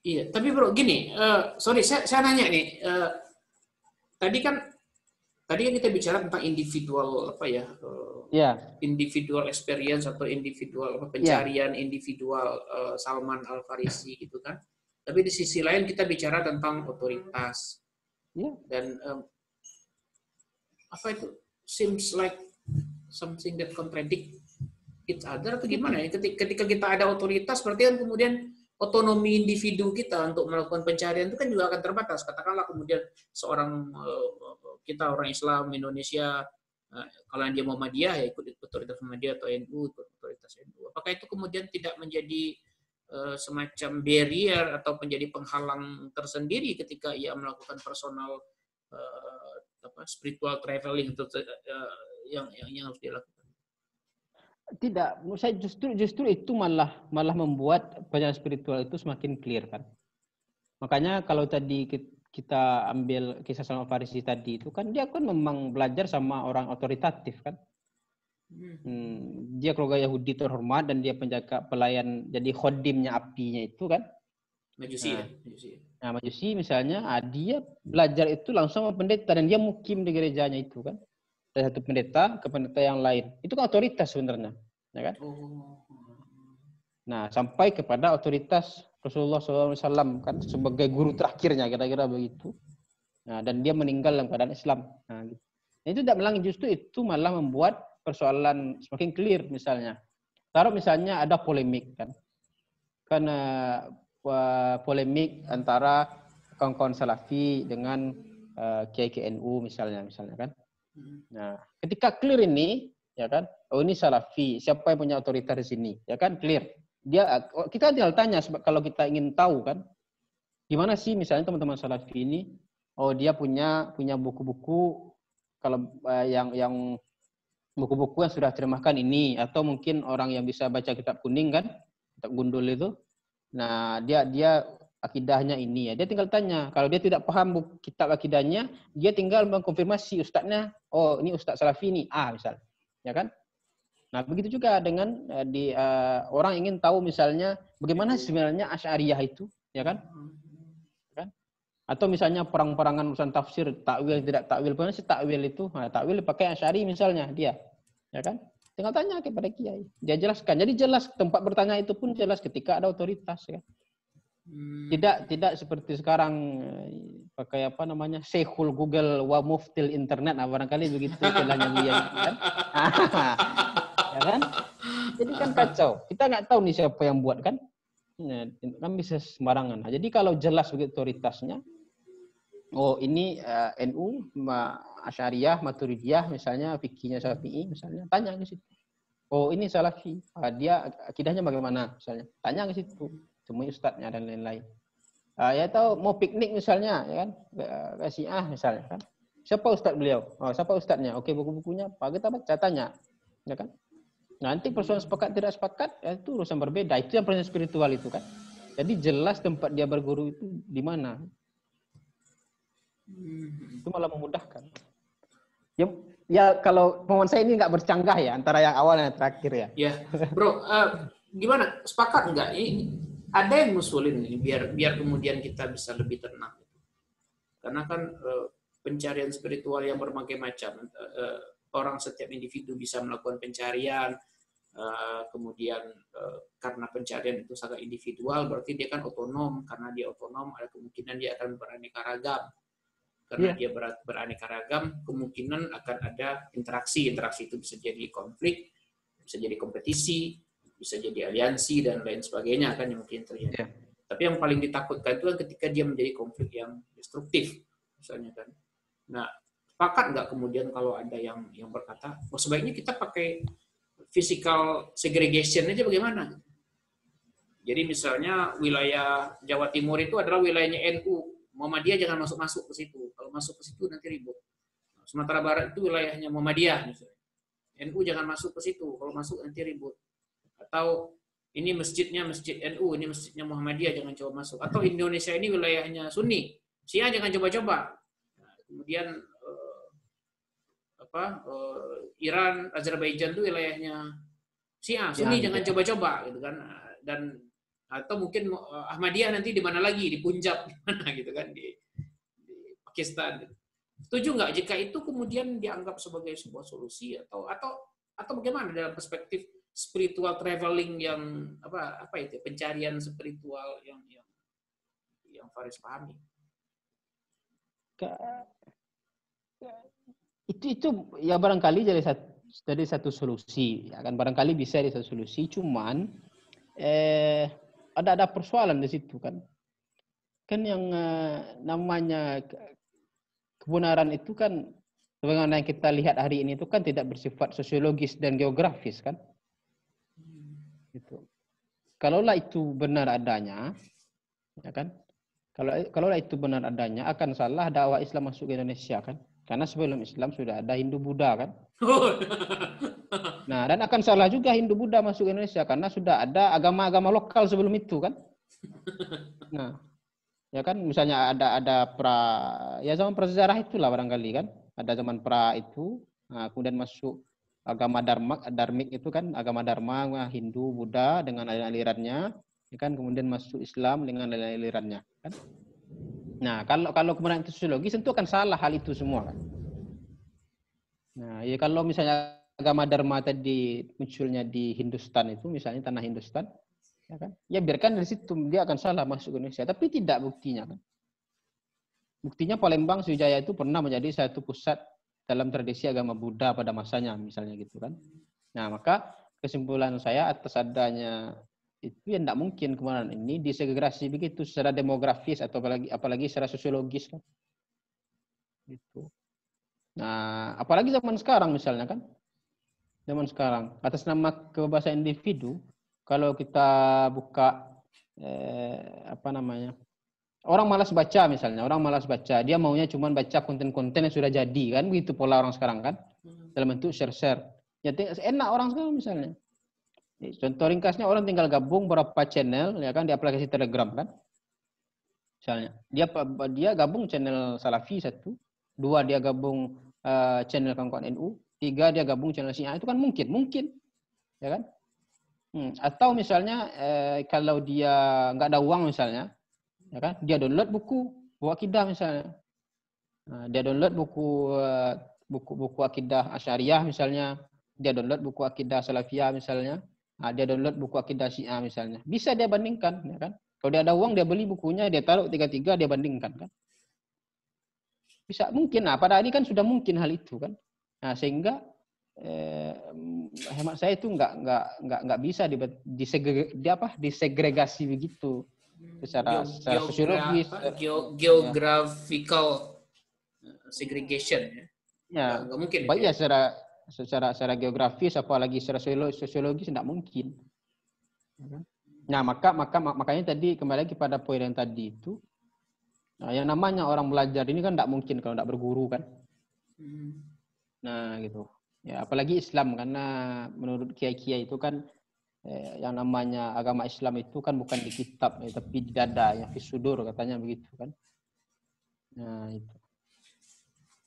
Iya, tapi bro gini, uh, sorry saya, saya nanya nih. Uh, tadi kan tadi kan kita bicara tentang individual apa ya? Yeah. individual experience atau individual apa, pencarian yeah. individual uh, Salman Al Farisi gitu kan. Tapi di sisi lain kita bicara tentang otoritas yeah. dan um, apa itu seems like something that contradict each other atau gimana ya? Ketika, ketika kita ada otoritas, berarti kan kemudian otonomi individu kita untuk melakukan pencarian itu kan juga akan terbatas. Katakanlah kemudian seorang eh, kita orang Islam Indonesia Nah, kalau dia Muhammadiyah ya ikut otoritas Muhammadiyah atau NU ikut otoritas NU. Apakah itu kemudian tidak menjadi uh, semacam barrier atau menjadi penghalang tersendiri ketika ia melakukan personal apa spiritual traveling yang, yang yang harus dilakukan? Tidak, saya justru justru itu malah malah membuat perjalanan spiritual itu semakin clear kan. Makanya kalau tadi kita ambil kisah sama Farisi tadi itu kan dia kan memang belajar sama orang otoritatif kan. Hmm. hmm, dia keluarga Yahudi terhormat dan dia penjaga pelayan jadi khodimnya apinya itu kan. Majusi nah, ya. Majusi. Nah, Majusi misalnya, ah, dia belajar itu langsung sama pendeta dan dia mukim di gerejanya itu kan. Dari satu pendeta ke pendeta yang lain. Itu kan otoritas sebenarnya. ya kan? Nah, sampai kepada otoritas Rasulullah SAW kan sebagai guru terakhirnya kira-kira begitu. Nah, dan dia meninggal dalam keadaan Islam. Nah, gitu. Itu tidak melang justru itu malah membuat persoalan semakin clear misalnya. Taruh misalnya ada polemik kan. Karena uh, polemik antara kawan-kawan salafi dengan uh, Kiai KNU misalnya misalnya kan. Hmm. Nah, ketika clear ini ya kan, oh ini salafi, siapa yang punya otoritas di sini? Ya kan? Clear. Dia oh, kita tinggal tanya kalau kita ingin tahu kan? Gimana sih misalnya teman-teman salafi ini? Oh dia punya punya buku-buku kalau uh, yang yang buku-buku yang sudah terjemahkan ini. Atau mungkin orang yang bisa baca kitab kuning kan? Kitab gundul itu. Nah dia dia akidahnya ini ya dia tinggal tanya kalau dia tidak paham kitab akidahnya dia tinggal mengkonfirmasi ustadznya oh ini ustadz salafi ini ah misal ya kan Nah, begitu juga dengan uh, di uh, orang ingin tahu misalnya bagaimana sebenarnya Asy'ariyah itu, ya kan? kan? Atau misalnya perang-perangan urusan tafsir, takwil tidak takwil, bagaimana sih takwil itu? Nah, takwil pakai Asy'ari misalnya dia, ya kan? Tinggal tanya kepada kiai, dia jelaskan. Jadi jelas tempat bertanya itu pun jelas ketika ada otoritas, ya. Hmm. Tidak tidak seperti sekarang eh, pakai apa namanya Syekhul Google wa muftil internet nah barangkali begitu istilahnya dia kan. *laughs* ya kan? Jadi kan kacau. Kita nggak tahu nih siapa yang buat kan? Nah, kan bisa sembarangan. Nah, jadi kalau jelas begitu otoritasnya, oh ini uh, eh, NU, Asyariah, Maturidiyah, misalnya fikihnya Syafi'i, misalnya tanya ke situ. Oh ini Salafi, uh, dia akidahnya bagaimana misalnya? Tanya ke situ, temui ustadznya dan lain-lain. Uh, ya tahu mau piknik misalnya, ya kan? Ke ah misalnya kan. Siapa ustadz beliau? Oh, siapa ustadznya? Oke, buku-bukunya apa? Kita baca tanya, ya kan? Nanti persoalan sepakat tidak sepakat ya itu urusan berbeda. Itu yang proses spiritual itu kan. Jadi jelas tempat dia berguru itu di mana. Itu malah memudahkan. Ya, ya kalau pemahaman saya ini nggak bercanggah ya antara yang awal dan yang terakhir ya. Ya, bro, uh, gimana? Sepakat nggak? Ada yang ngusulin ini biar biar kemudian kita bisa lebih tenang. Karena kan uh, pencarian spiritual yang berbagai macam. Uh, orang setiap individu bisa melakukan pencarian, Eh, kemudian karena pencarian itu sangat individual berarti dia kan otonom karena dia otonom ada kemungkinan dia akan beraneka ragam karena yeah. dia ber beraneka ragam kemungkinan akan ada interaksi interaksi itu bisa jadi konflik bisa jadi kompetisi bisa jadi aliansi dan lain sebagainya kan yang mungkin terjadi yeah. tapi yang paling ditakutkan itu kan ketika dia menjadi konflik yang destruktif misalnya kan nah sepakat nggak kemudian kalau ada yang yang berkata oh sebaiknya kita pakai physical segregation aja bagaimana? Jadi misalnya wilayah Jawa Timur itu adalah wilayahnya NU, Muhammadiyah jangan masuk-masuk ke situ. Kalau masuk ke situ nanti ribut. Sumatera Barat itu wilayahnya Muhammadiyah misalnya. NU jangan masuk ke situ. Kalau masuk nanti ribut. Atau ini masjidnya masjid NU, ini masjidnya Muhammadiyah jangan coba masuk. Atau Indonesia ini wilayahnya Sunni, Syiah jangan coba-coba. Nah, kemudian apa uh, Iran, Azerbaijan itu wilayahnya Syiah, Sunni ya, jangan coba-coba gitu kan. Dan atau mungkin uh, Ahmadiyah nanti di mana lagi di Punjab *laughs* di mana gitu kan di, di Pakistan. Setuju nggak jika itu kemudian dianggap sebagai sebuah solusi atau atau atau bagaimana dalam perspektif spiritual traveling yang apa apa itu pencarian spiritual yang yang yang Faris pahami? itu itu ya barangkali jadi satu jadi satu solusi. Ya kan barangkali bisa jadi satu solusi cuman eh ada ada persoalan di situ kan. Kan yang eh, namanya kebenaran itu kan sebagaimana yang kita lihat hari ini itu kan tidak bersifat sosiologis dan geografis kan itu kalaulah itu benar adanya ya kan kalau kalaulah itu benar adanya akan salah dakwah Islam masuk ke Indonesia kan karena sebelum Islam sudah ada Hindu Buddha kan. *laughs* Nah, dan akan salah juga Hindu Buddha masuk ke Indonesia karena sudah ada agama-agama lokal sebelum itu kan. *laughs* Nah, ya kan misalnya ada ada pra ya zaman prasejarah itulah barangkali kan. Ada zaman pra itu, nah, kemudian masuk agama Dharma, Dharmik itu kan agama Dharma, Hindu, Buddha dengan alirannya, ya kan kemudian masuk Islam dengan alirannya kan. Nah, kalau kalau kebenaran itu sosiologis tentu akan salah hal itu semua kan. Nah, ya kalau misalnya agama Dharma tadi munculnya di Hindustan itu, misalnya tanah Hindustan, ya kan? Ya biarkan dari situ dia akan salah masuk Indonesia, tapi tidak buktinya kan. Buktinya Palembang Sriwijaya itu pernah menjadi satu pusat dalam tradisi agama Buddha pada masanya, misalnya gitu kan. Nah, maka kesimpulan saya atas adanya itu ya tidak mungkin kemarin ini disegregasi begitu secara demografis atau apalagi apalagi secara sosiologis kan. Gitu. Nah, apalagi zaman sekarang misalnya kan. Zaman sekarang atas nama kebebasan individu kalau kita buka eh, apa namanya? Orang malas baca misalnya, orang malas baca, dia maunya cuma baca konten-konten yang sudah jadi kan, begitu pola orang sekarang kan, hmm. dalam bentuk share-share. Jadi enak orang sekarang misalnya. Contoh ringkasnya orang tinggal gabung beberapa channel ya kan di aplikasi Telegram kan. Misalnya, dia dia gabung channel Salafi satu, dua dia gabung uh, channel kawan-kawan NU, tiga dia gabung channel Syiah itu kan mungkin, mungkin. Ya kan? Hmm. Atau misalnya eh, kalau dia nggak ada uang misalnya, ya kan? Dia download buku buku akidah misalnya. Dia download buku uh, buku buku akidah asyariah misalnya. Dia download buku akidah salafiyah misalnya. Dia download buku akidah syiah misalnya. Bisa dia bandingkan ya kan? Kalau dia ada uang dia beli bukunya dia taruh tiga tiga dia bandingkan kan? Bisa mungkin nah pada ini kan sudah mungkin hal itu kan? Nah sehingga eh, hemat saya itu nggak nggak nggak nggak bisa di, disegre, di apa? Disegregasi begitu secara, secara sosiologis geo, geographical segregation ya. Ya nggak mungkin baik ya secara secara secara geografis apalagi secara sosiologis tidak mungkin. Nah maka maka makanya tadi kembali lagi pada poin yang tadi itu nah, yang namanya orang belajar ini kan tidak mungkin kalau tidak berguru kan? Hmm. nah gitu. Ya apalagi Islam karena menurut kiai-kiai itu kan eh, yang namanya agama Islam itu kan bukan di kitab ya, tapi di dada yang fisudur katanya begitu kan. Nah itu.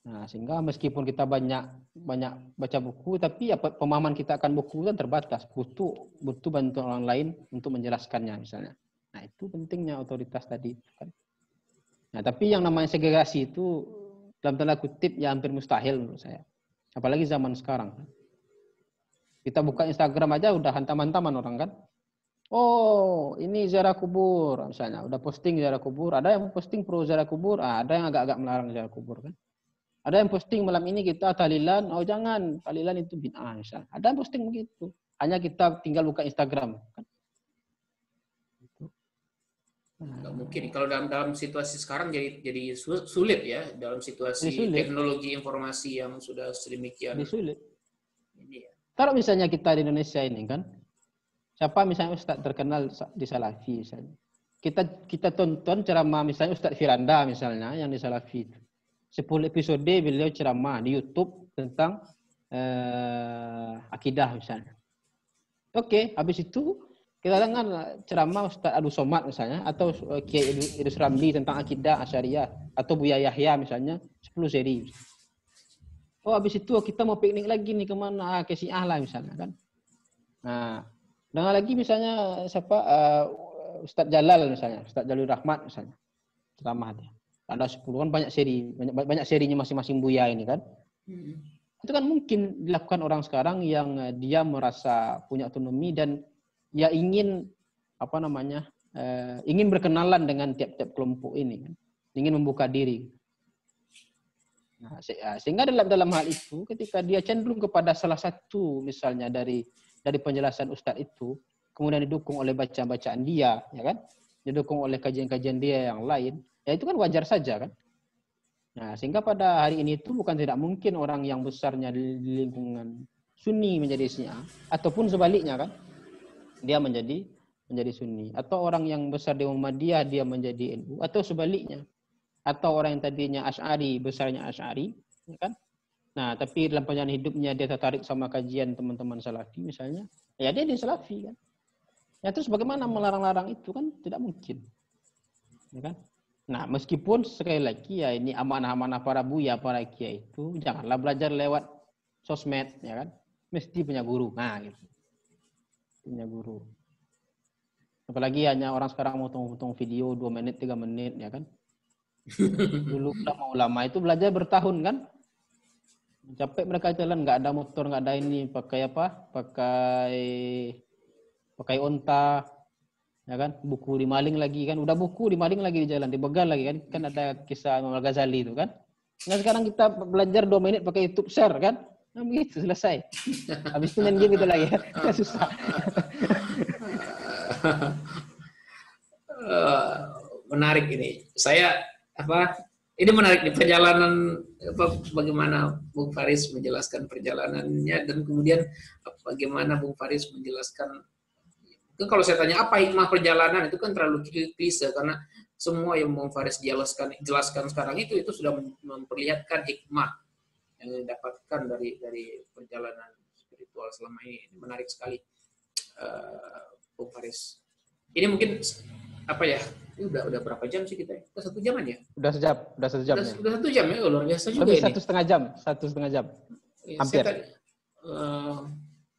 Nah sehingga meskipun kita banyak banyak baca buku tapi ya pemahaman kita akan buku kan terbatas. Butuh butuh bantuan orang lain untuk menjelaskannya misalnya. Nah itu pentingnya otoritas tadi kan. Nah tapi yang namanya segregasi itu dalam tanda kutip ya hampir mustahil menurut saya. Apalagi zaman sekarang kita buka Instagram aja udah hantam-hantaman orang kan. Oh, ini ziarah kubur misalnya. Udah posting ziarah kubur. Ada yang posting pro ziarah kubur. Ah, ada yang agak-agak melarang ziarah kubur kan. Ada yang posting malam ini kita talilan. Oh jangan, talilan itu bid'ah misalnya. Ada yang posting begitu. Hanya kita tinggal buka Instagram. Kan? Nggak mungkin kalau dalam dalam situasi sekarang jadi jadi sulit ya dalam situasi sulit. teknologi informasi yang sudah sedemikian. Jadi sulit. Kalau misalnya kita di Indonesia ini kan, siapa misalnya Ustadz terkenal di Salafi misalnya. Kita kita tonton ceramah misalnya Ustadz Firanda misalnya yang di Salafi itu. 10 episode beliau ceramah di YouTube tentang eh, akidah misalnya. Oke, habis itu kita dengar ceramah Ustadz Adu Somad misalnya atau eh, Kiai Idris Ramli tentang akidah Asyariah atau Buya Yahya misalnya 10 seri. Oh habis itu kita mau piknik lagi nih ke mana? Ah, ke si lah misalnya kan. Nah, dengan lagi misalnya siapa uh, Ustadz Jalal misalnya, Ustadz Jalul Rahmat misalnya. Ceramah dia. Ada 10 kan banyak seri, banyak, banyak serinya masing-masing Buya ini kan. Hmm. Itu kan mungkin dilakukan orang sekarang yang uh, dia merasa punya otonomi dan ya ingin apa namanya? Uh, ingin berkenalan dengan tiap-tiap kelompok ini kan. Ingin membuka diri. Nah, sehingga dalam dalam hal itu ketika dia cenderung kepada salah satu misalnya dari dari penjelasan ustadz itu kemudian didukung oleh bacaan-bacaan dia ya kan? Didukung oleh kajian-kajian dia yang lain ya itu kan wajar saja kan? Nah sehingga pada hari ini itu bukan tidak mungkin orang yang besarnya di lingkungan sunni menjadi syiah ataupun sebaliknya kan? Dia menjadi menjadi sunni. Atau orang yang besar di Muhammadiyah dia menjadi NU atau sebaliknya atau orang yang tadinya Ash'ari, besarnya Ash'ari, ya kan? Nah, tapi dalam perjalanan hidupnya dia tertarik sama kajian teman-teman Salafi misalnya, ya dia di Salafi kan. Ya terus bagaimana melarang-larang itu kan tidak mungkin. Ya kan? Nah, meskipun sekali lagi ya ini amanah-amanah para buya, para kiai itu janganlah belajar lewat sosmed, ya kan? Mesti punya guru. Nah, gitu. Punya guru. Apalagi hanya orang sekarang mau tunggu-tunggu video 2 menit, 3 menit, ya kan? Dulu ulama-ulama itu belajar bertahun kan? Capek mereka jalan, nggak ada motor, nggak ada ini, pakai apa? Pakai pakai onta, ya kan? Buku dimaling lagi kan? Udah buku dimaling lagi di jalan, dibegal lagi kan? Kan ada kisah Imam Ghazali itu kan? Nah sekarang kita belajar dua menit pakai YouTube share kan? Nah begitu selesai. Habis itu main game itu lagi, ya. *laughs* susah. Menarik ini. Saya apa? Ini menarik di perjalanan apa, bagaimana Bung Faris menjelaskan perjalanannya dan kemudian bagaimana Bung Faris menjelaskan kan kalau saya tanya apa hikmah perjalanan? Itu kan terlalu klise karena semua yang Bung Faris jelaskan jelaskan sekarang itu itu sudah memperlihatkan hikmah yang didapatkan dari dari perjalanan spiritual selama ini, ini menarik sekali uh, Bung Faris. Ini mungkin apa ya ini udah udah berapa jam sih kita? Udah satu jaman ya? Udah sejam, udah satu jam. Udah, ya? udah satu jam ya, luar biasa juga Lebih ini. satu setengah jam, satu setengah jam. Iya, Hampir. Saya tadi, uh,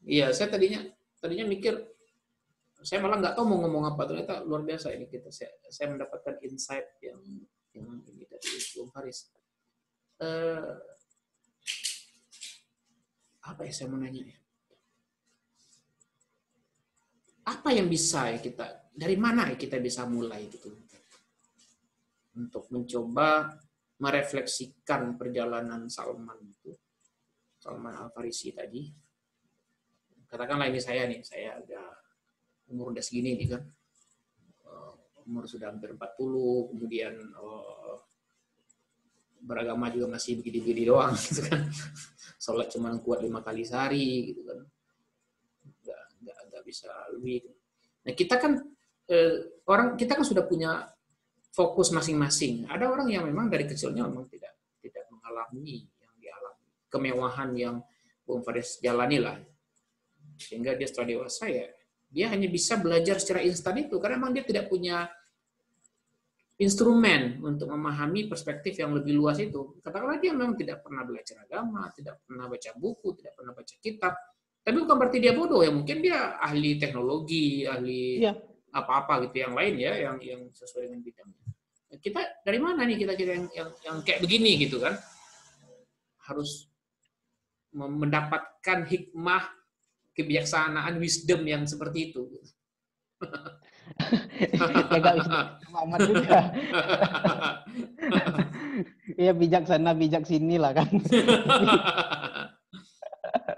iya, saya tadinya tadinya mikir saya malah nggak tahu mau ngomong apa ternyata luar biasa ini kita saya, saya mendapatkan insight yang yang ini dari Bung Faris. Uh, apa ya saya mau nanya ya? Apa yang bisa ya kita dari mana kita bisa mulai gitu? Untuk mencoba merefleksikan perjalanan Salman itu. Salman Al Farisi tadi. Katakanlah ini saya nih saya udah umur udah segini nih kan. Uh, umur sudah hampir 40 kemudian uh, beragama juga masih begini-begini doang *laughs* gitu kan. Sholat cuma kuat lima kali sehari gitu kan bisa lebih nah kita kan eh, orang kita kan sudah punya fokus masing-masing. Ada orang yang memang dari kecilnya memang tidak tidak mengalami yang dialami kemewahan yang Bung Faris jalani lah. Sehingga dia setelah dewasa ya dia hanya bisa belajar secara instan itu karena memang dia tidak punya instrumen untuk memahami perspektif yang lebih luas itu. Katakanlah dia memang tidak pernah belajar agama, tidak pernah baca buku, tidak pernah baca kitab. Tapi bukan berarti dia bodoh ya, mungkin dia ahli teknologi, ahli Iya. apa-apa gitu yang lain ya yang yang sesuai dengan bidangnya. Kita dari mana nih kita kita yang yang, yang kayak begini gitu kan? Harus mendapatkan hikmah, kebijaksanaan, wisdom yang seperti itu. *laughs* ya juga. *laughs* *laughs* Iya bijak sana bijak sini lah kan.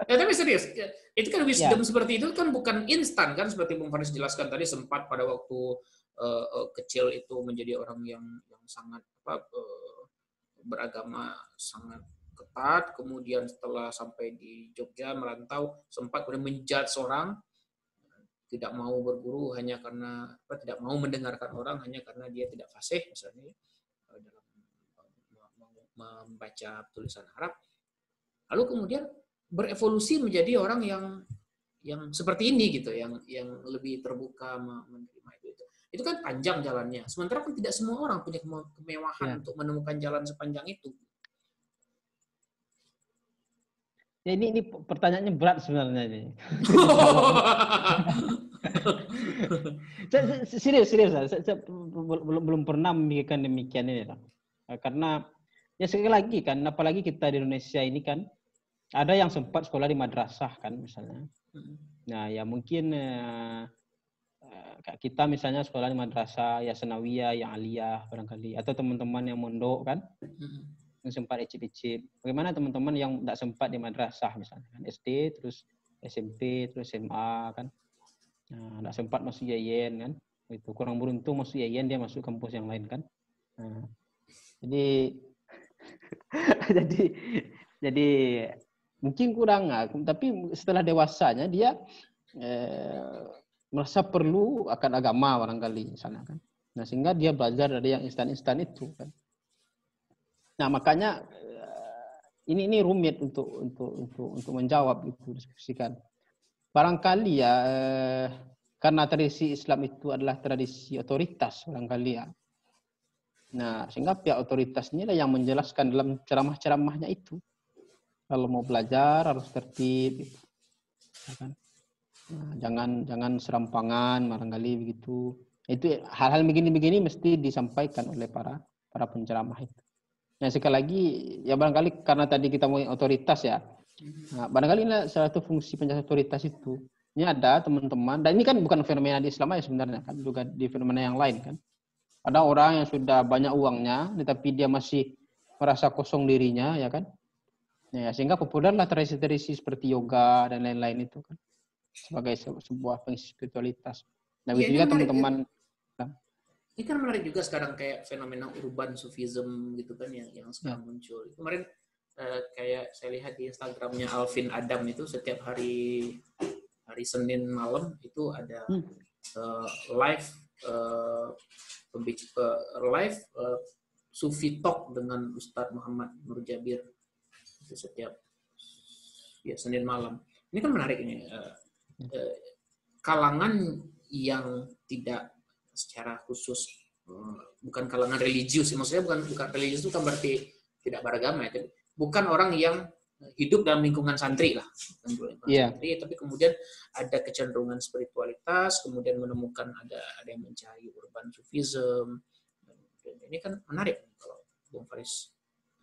Ya tapi serius, ya, itu kan wisdom seperti itu kan bukan instan kan? Seperti Bung Faris jelaskan tadi sempat pada waktu uh, uh, kecil itu menjadi orang yang yang sangat apa uh, beragama sangat ketat, kemudian setelah sampai di Jogja merantau sempat kemudian menjudge seorang tidak mau berguru hanya karena apa tidak mau mendengarkan orang hanya karena dia tidak fasih misalnya dalam membaca tulisan Arab. Lalu kemudian berevolusi menjadi orang yang yang seperti ini gitu, yang yang lebih terbuka menerima itu itu. Itu kan panjang jalannya. Sementara kan tidak semua orang punya kemewahan ya. untuk menemukan jalan sepanjang itu. Ya ini ini pertanyaannya berat sebenarnya ini. *laughs* serius serius saya, saya, belum belum pernah memikirkan demikian ini lah. Karena ya sekali lagi kan, apalagi kita di Indonesia ini kan ada yang sempat sekolah di madrasah kan misalnya. Nah ya mungkin eh, kita misalnya sekolah di madrasah ya senawiyah, yang aliyah barangkali atau teman-teman yang mondok kan yang sempat icip-icip. Bagaimana teman-teman yang tidak sempat di madrasah misalnya kan SD terus SMP terus SMA kan. Nah, tidak sempat masuk yayen kan. Itu kurang beruntung masuk yayen dia masuk kampus yang lain kan. Nah, jadi *laughs* jadi jadi mungkin kurang tapi setelah dewasanya dia eh, merasa perlu akan agama barangkali misalnya kan. Nah sehingga dia belajar dari yang instan-instan itu kan. Nah makanya eh, ini ini rumit untuk untuk untuk untuk menjawab itu diskusikan. Barangkali ya eh, karena tradisi Islam itu adalah tradisi otoritas barangkali ya. Nah sehingga pihak otoritas inilah yang menjelaskan dalam ceramah-ceramahnya itu kalau mau belajar harus tertib gitu. ya kan? nah, jangan jangan serampangan barangkali begitu itu hal-hal begini-begini mesti disampaikan oleh para para penceramah itu Nah sekali lagi ya barangkali karena tadi kita mau otoritas ya, nah, barangkali ini salah satu fungsi penjelasan otoritas itu. Ini ada teman-teman dan ini kan bukan fenomena di Islam ya sebenarnya kan juga di fenomena yang lain kan. Ada orang yang sudah banyak uangnya, tetapi dia masih merasa kosong dirinya ya kan. Ya, sehingga populerlah tradisi-tradisi seperti yoga dan lain-lain itu kan sebagai sebuah spiritualitas. Nah, ya, juga teman-teman ini kan menarik juga sekarang kayak fenomena urban sufism gitu kan yang yang sekarang ya. muncul. Kemarin uh, kayak saya lihat di Instagramnya Alvin Adam itu setiap hari hari Senin malam itu ada hmm. uh, live uh, live uh, Sufi Talk dengan Ustadz Muhammad Nur Jabir itu setiap ya Senin malam. Ini kan menarik ini uh, uh, kalangan yang tidak secara khusus eh, bukan kalangan religius maksudnya bukan bukan religius itu kan berarti tidak beragama ya bukan orang yang hidup dalam lingkungan santri lah yeah. santri tapi kemudian ada kecenderungan spiritualitas kemudian menemukan ada ada yang mencari urban sufism ini kan menarik kalau Bung Faris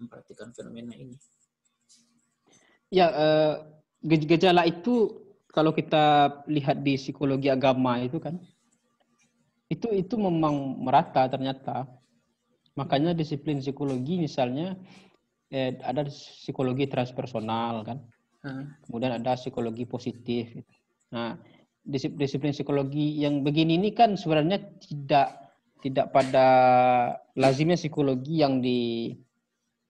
memperhatikan fenomena ini ya uh, gejala itu kalau kita lihat di psikologi agama itu kan itu itu memang merata ternyata. Makanya disiplin psikologi misalnya eh, ada psikologi transpersonal kan. Hmm. Kemudian ada psikologi positif. Gitu. Nah, disiplin psikologi yang begini ini kan sebenarnya tidak tidak pada lazimnya psikologi yang di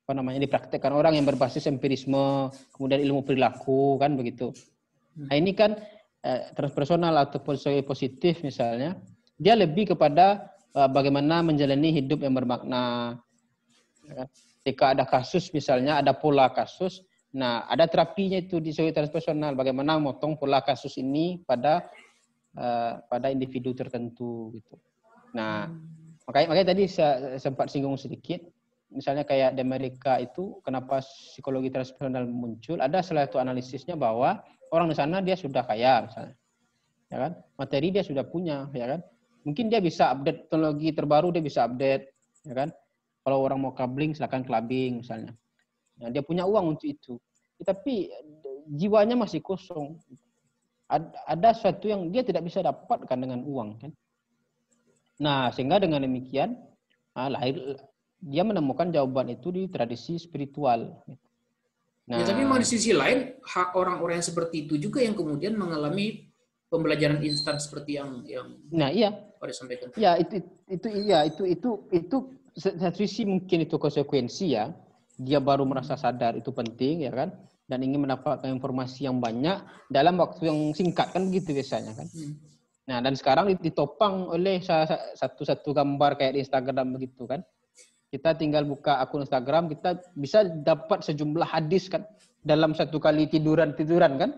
apa namanya dipraktekkan orang yang berbasis empirisme, kemudian ilmu perilaku kan begitu. Nah, ini kan eh, transpersonal atau positif misalnya dia lebih kepada uh, bagaimana menjalani hidup yang bermakna. Ya kan? Jika ada kasus misalnya, ada pola kasus, nah ada terapinya itu di psikologi transpersonal, bagaimana motong pola kasus ini pada uh, pada individu tertentu gitu. Nah, makanya makanya tadi saya sempat singgung sedikit, misalnya kayak di Amerika itu kenapa psikologi transpersonal muncul, ada salah satu analisisnya bahwa orang di sana dia sudah kaya misalnya. Ya kan? Materi dia sudah punya, ya kan? Mungkin dia bisa update teknologi terbaru, dia bisa update, ya kan? Kalau orang mau kabling, silakan clubbing misalnya. Ya, dia punya uang untuk itu. Ya, tapi jiwanya masih kosong. Ada, sesuatu yang dia tidak bisa dapatkan dengan uang, kan? Nah, sehingga dengan demikian, nah, lahir dia menemukan jawaban itu di tradisi spiritual. Nah, ya, tapi di sisi lain, hak orang-orang yang seperti itu juga yang kemudian mengalami pembelajaran instan seperti yang yang nah iya. Pada sampaikan. Ya itu itu iya itu itu itu satu sisi mungkin itu konsekuensi ya. Dia baru merasa sadar itu penting ya kan? Dan ingin mendapatkan informasi yang banyak dalam waktu yang singkat kan begitu biasanya kan? Hmm. nah dan sekarang ditopang oleh satu-satu gambar kayak di Instagram begitu kan kita tinggal buka akun Instagram kita bisa dapat sejumlah hadis kan dalam satu kali tiduran tiduran kan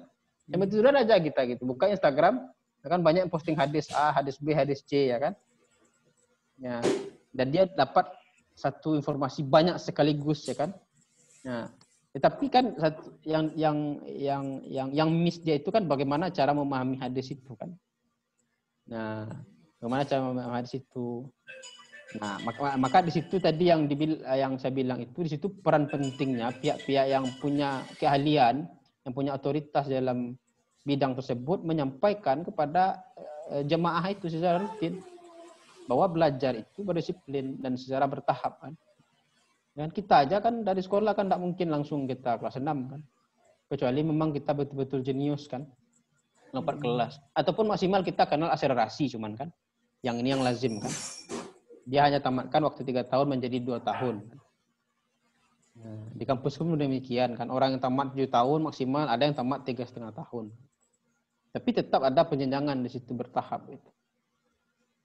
yang tiduran aja kita gitu. Buka Instagram, ya kan banyak posting hadis A, hadis B, hadis C ya kan. Ya. Dan dia dapat satu informasi banyak sekaligus ya kan. Nah, tetapi kan yang yang yang yang yang miss dia itu kan bagaimana cara memahami hadis itu kan. Nah, bagaimana cara memahami hadis itu. Nah, maka, maka di situ tadi yang dibil, yang saya bilang itu di situ peran pentingnya pihak-pihak yang punya keahlian yang punya otoritas dalam bidang tersebut menyampaikan kepada uh, jemaah itu secara rutin bahwa belajar itu berdisiplin dan secara bertahap kan. Dan kita aja kan dari sekolah kan tidak mungkin langsung kita kelas 6 kan. Kecuali memang kita betul-betul jenius kan. Lompat hmm. kelas. Ataupun maksimal kita kenal akselerasi cuman kan. Yang ini yang lazim kan. Dia hanya tamatkan waktu tiga tahun menjadi dua tahun. Nah, di kampus pun demikian kan. Orang yang tamat 7 tahun maksimal ada yang tamat tiga setengah tahun. Tapi tetap ada penjenjangan di situ bertahap itu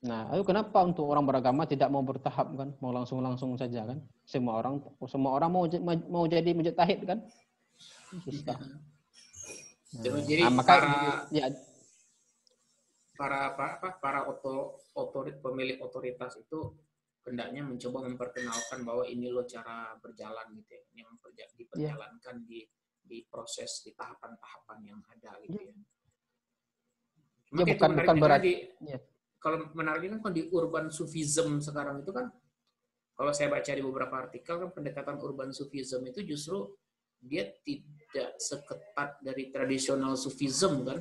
nah ayo kenapa untuk orang beragama tidak mau bertahap kan? Mau langsung langsung saja kan? Semua orang semua orang mau mau jadi mujtahid kan? Susah. Nah, jadi nah, maka para, ya para apa, apa para otorit pemilik otoritas itu hendaknya mencoba memperkenalkan bahwa ini loh cara berjalan gitu ya, yang iya. diperjalankan yeah. di di proses di tahapan-tahapan yang ada gitu ya. ya bukan bukan berarti di, ya. kalau menariknya kan di urban sufism sekarang itu kan kalau saya baca di beberapa artikel kan pendekatan urban sufism itu justru dia tidak seketat dari tradisional sufism kan.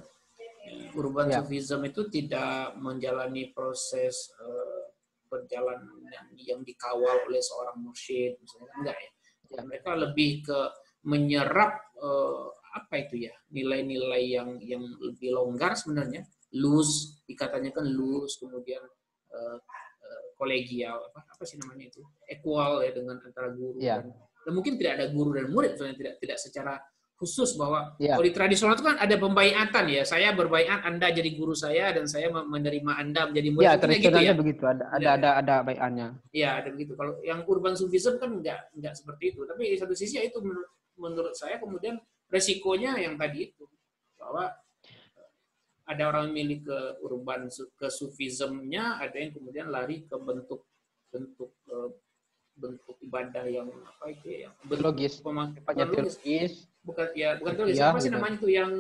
Urban ya. sufism itu tidak menjalani proses uh, perjalanan yang, yang dikawal oleh seorang mursyid misalnya enggak ya. ya. Mereka lebih ke menyerap uh, apa itu ya nilai-nilai yang yang lebih longgar sebenarnya loose dikatanya kan loose kemudian uh, kolegial apa apa sih namanya itu equal ya dengan antara guru yeah. dan, dan mungkin tidak ada guru dan murid soalnya tidak tidak secara khusus bahwa yeah. kalau di tradisional itu kan ada pembaiatan ya. Saya berbaiat anda jadi guru saya dan saya menerima anda menjadi murid. Ya tradisionalnya gitu ya? begitu. Ada ada ya. ada ada baiannya. Ya ada begitu. Kalau yang urban sufism kan enggak enggak seperti itu. Tapi di satu sisi ya itu menurut menurut saya kemudian resikonya yang tadi itu bahwa ada orang milih ke urban ke sufismnya, ada yang kemudian lari ke bentuk bentuk eh, bentuk ibadah yang apa itu ya bentuk logis. bukan logis bukan ya bukan logis ya, apa sih namanya itu yang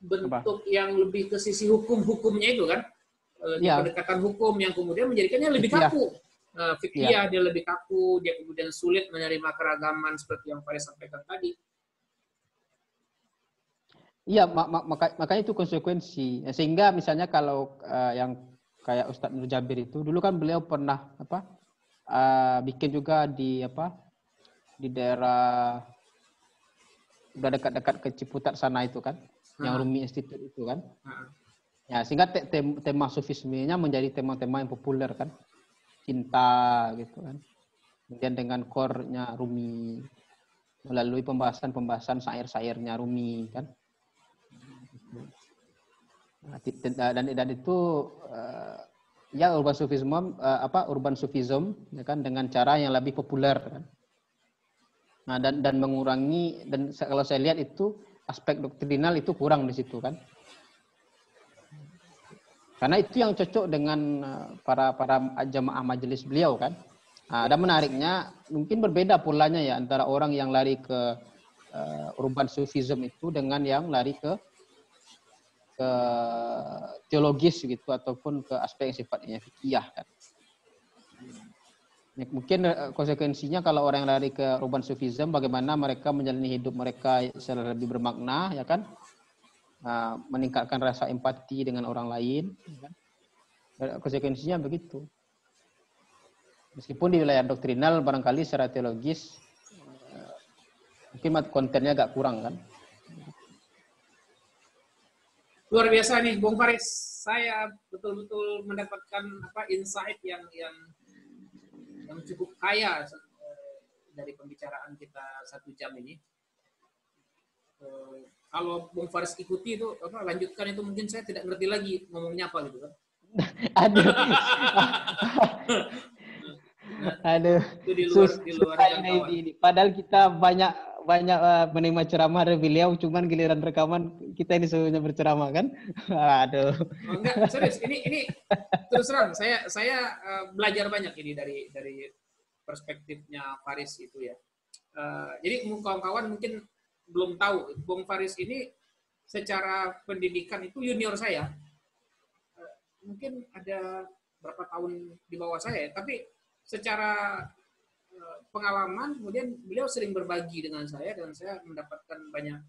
bentuk apa? yang lebih ke sisi hukum hukumnya itu kan ya. pendekatan hukum yang kemudian menjadikannya lebih kaku uh, fikih ya. dia lebih kaku dia kemudian sulit menerima keragaman seperti yang Faris sampaikan tadi Iya, mak maka, makanya itu konsekuensi. Sehingga misalnya kalau uh, yang kayak Ustadz Nur Jabir itu dulu kan beliau pernah apa uh, bikin juga di apa di daerah udah dekat-dekat ke Ciputat sana itu kan, hmm. yang Rumi Institute itu kan. Hmm. Ya, sehingga te tema, tema sufismenya menjadi tema-tema yang populer kan. Cinta gitu kan. Kemudian dengan core-nya Rumi melalui pembahasan-pembahasan syair-syairnya Rumi kan Nah, dan dan itu uh, ya urban sufism uh, apa urban sufism ya kan dengan cara yang lebih populer kan. Nah dan dan mengurangi dan kalau saya lihat itu aspek doktrinal itu kurang di situ kan. Karena itu yang cocok dengan eh, para para jamaah majelis beliau kan. Nah, dan menariknya mungkin berbeda polanya ya antara orang yang lari ke uh, urban sufism itu dengan yang lari ke ke teologis gitu ataupun ke aspek yang sifatnya fikih kan. Mungkin eh, konsekuensinya kalau orang yang lari ke urban sufism bagaimana mereka menjalani hidup mereka secara lebih bermakna ya kan? Nah, meningkatkan rasa empati dengan orang lain ya kan? konsekuensinya begitu. Meskipun di wilayah doktrinal barangkali secara teologis eh, mungkin kontennya agak kurang kan? Luar biasa nih Bung Faris. Saya betul-betul mendapatkan apa insight yang yang yang cukup kaya eh, dari pembicaraan kita satu jam ini. Eh, kalau Bung Faris ikuti itu apa lanjutkan itu mungkin saya tidak ngerti lagi ngomongnya apa gitu kan. *laughs* Aduh. *laughs* Aduh. itu di luar, di luar ini. padahal kita banyak banyak uh, menerima ceramah dari beliau, cuman giliran rekaman kita ini semuanya berceramah kan? *laughs* Aduh. Oh, enggak, serius. Ini ini terus terang saya saya uh, belajar banyak ini dari dari perspektifnya Faris itu ya. Uh, jadi kawan-kawan mungkin belum tahu, Bung Faris ini secara pendidikan itu junior saya. Uh, mungkin ada berapa tahun di bawah saya, tapi secara pengalaman, kemudian beliau sering berbagi dengan saya dan saya mendapatkan banyak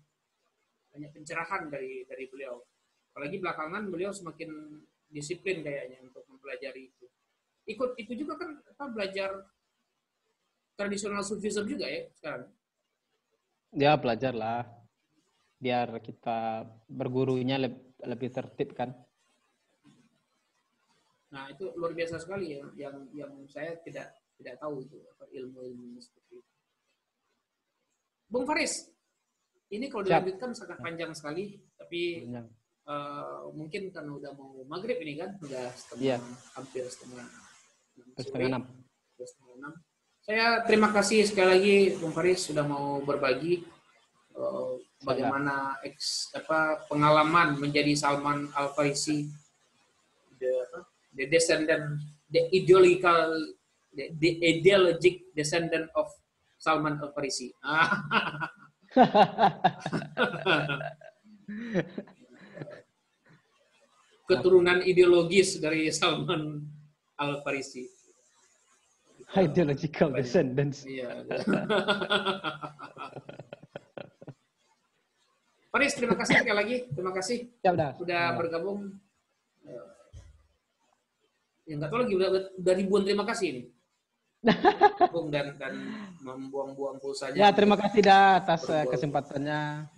banyak pencerahan dari dari beliau. Apalagi belakangan beliau semakin disiplin kayaknya untuk mempelajari itu. Ikut itu juga kan apa belajar tradisional sufism juga ya sekarang. Ya belajar lah, biar kita bergurunya lebih, lebih tertib kan. Nah itu luar biasa sekali ya, yang yang saya tidak tidak tahu itu apa ilmu-ilmu seperti itu. Bung Faris, ini kalau dilanjutkan sangat panjang sekali, tapi uh, mungkin kan udah mau maghrib ini kan, udah setengah, yeah. hampir setengah enam. Setengah enam. Saya terima kasih sekali lagi Bung Faris sudah mau berbagi uh, bagaimana eks, apa, pengalaman menjadi Salman Al Farisi, the, the descendant, the ideological the, the ideologic descendant of Salman Al Farisi. *laughs* Keturunan ideologis dari Salman Al Farisi. Ideological descendants. Iya. *laughs* Faris, terima kasih sekali lagi. Terima kasih Ya udah. sudah bergabung. Ya nggak tahu lagi udah, udah ribuan terima kasih ini. Dan dan membuang-buang pulsanya. Ya, terima kasih dah atas eh, kesempatannya.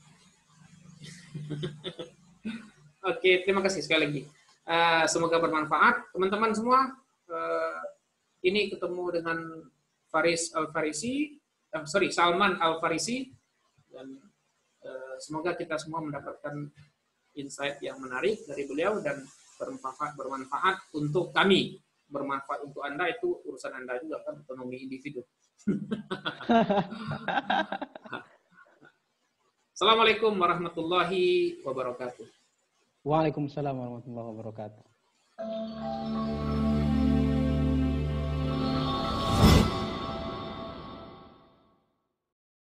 *laughs* Oke, terima kasih sekali lagi. Eh, semoga bermanfaat, teman-teman semua. eh, ini ketemu dengan Faris Al Farisi, eh, sorry Salman Al Farisi, dan eh, semoga kita semua mendapatkan insight yang menarik dari beliau dan bermanfaat bermanfaat untuk kami, bermanfaat untuk anda itu urusan anda juga kan otonomi individu. *laughs* Assalamualaikum warahmatullahi wabarakatuh. Waalaikumsalam warahmatullahi wabarakatuh.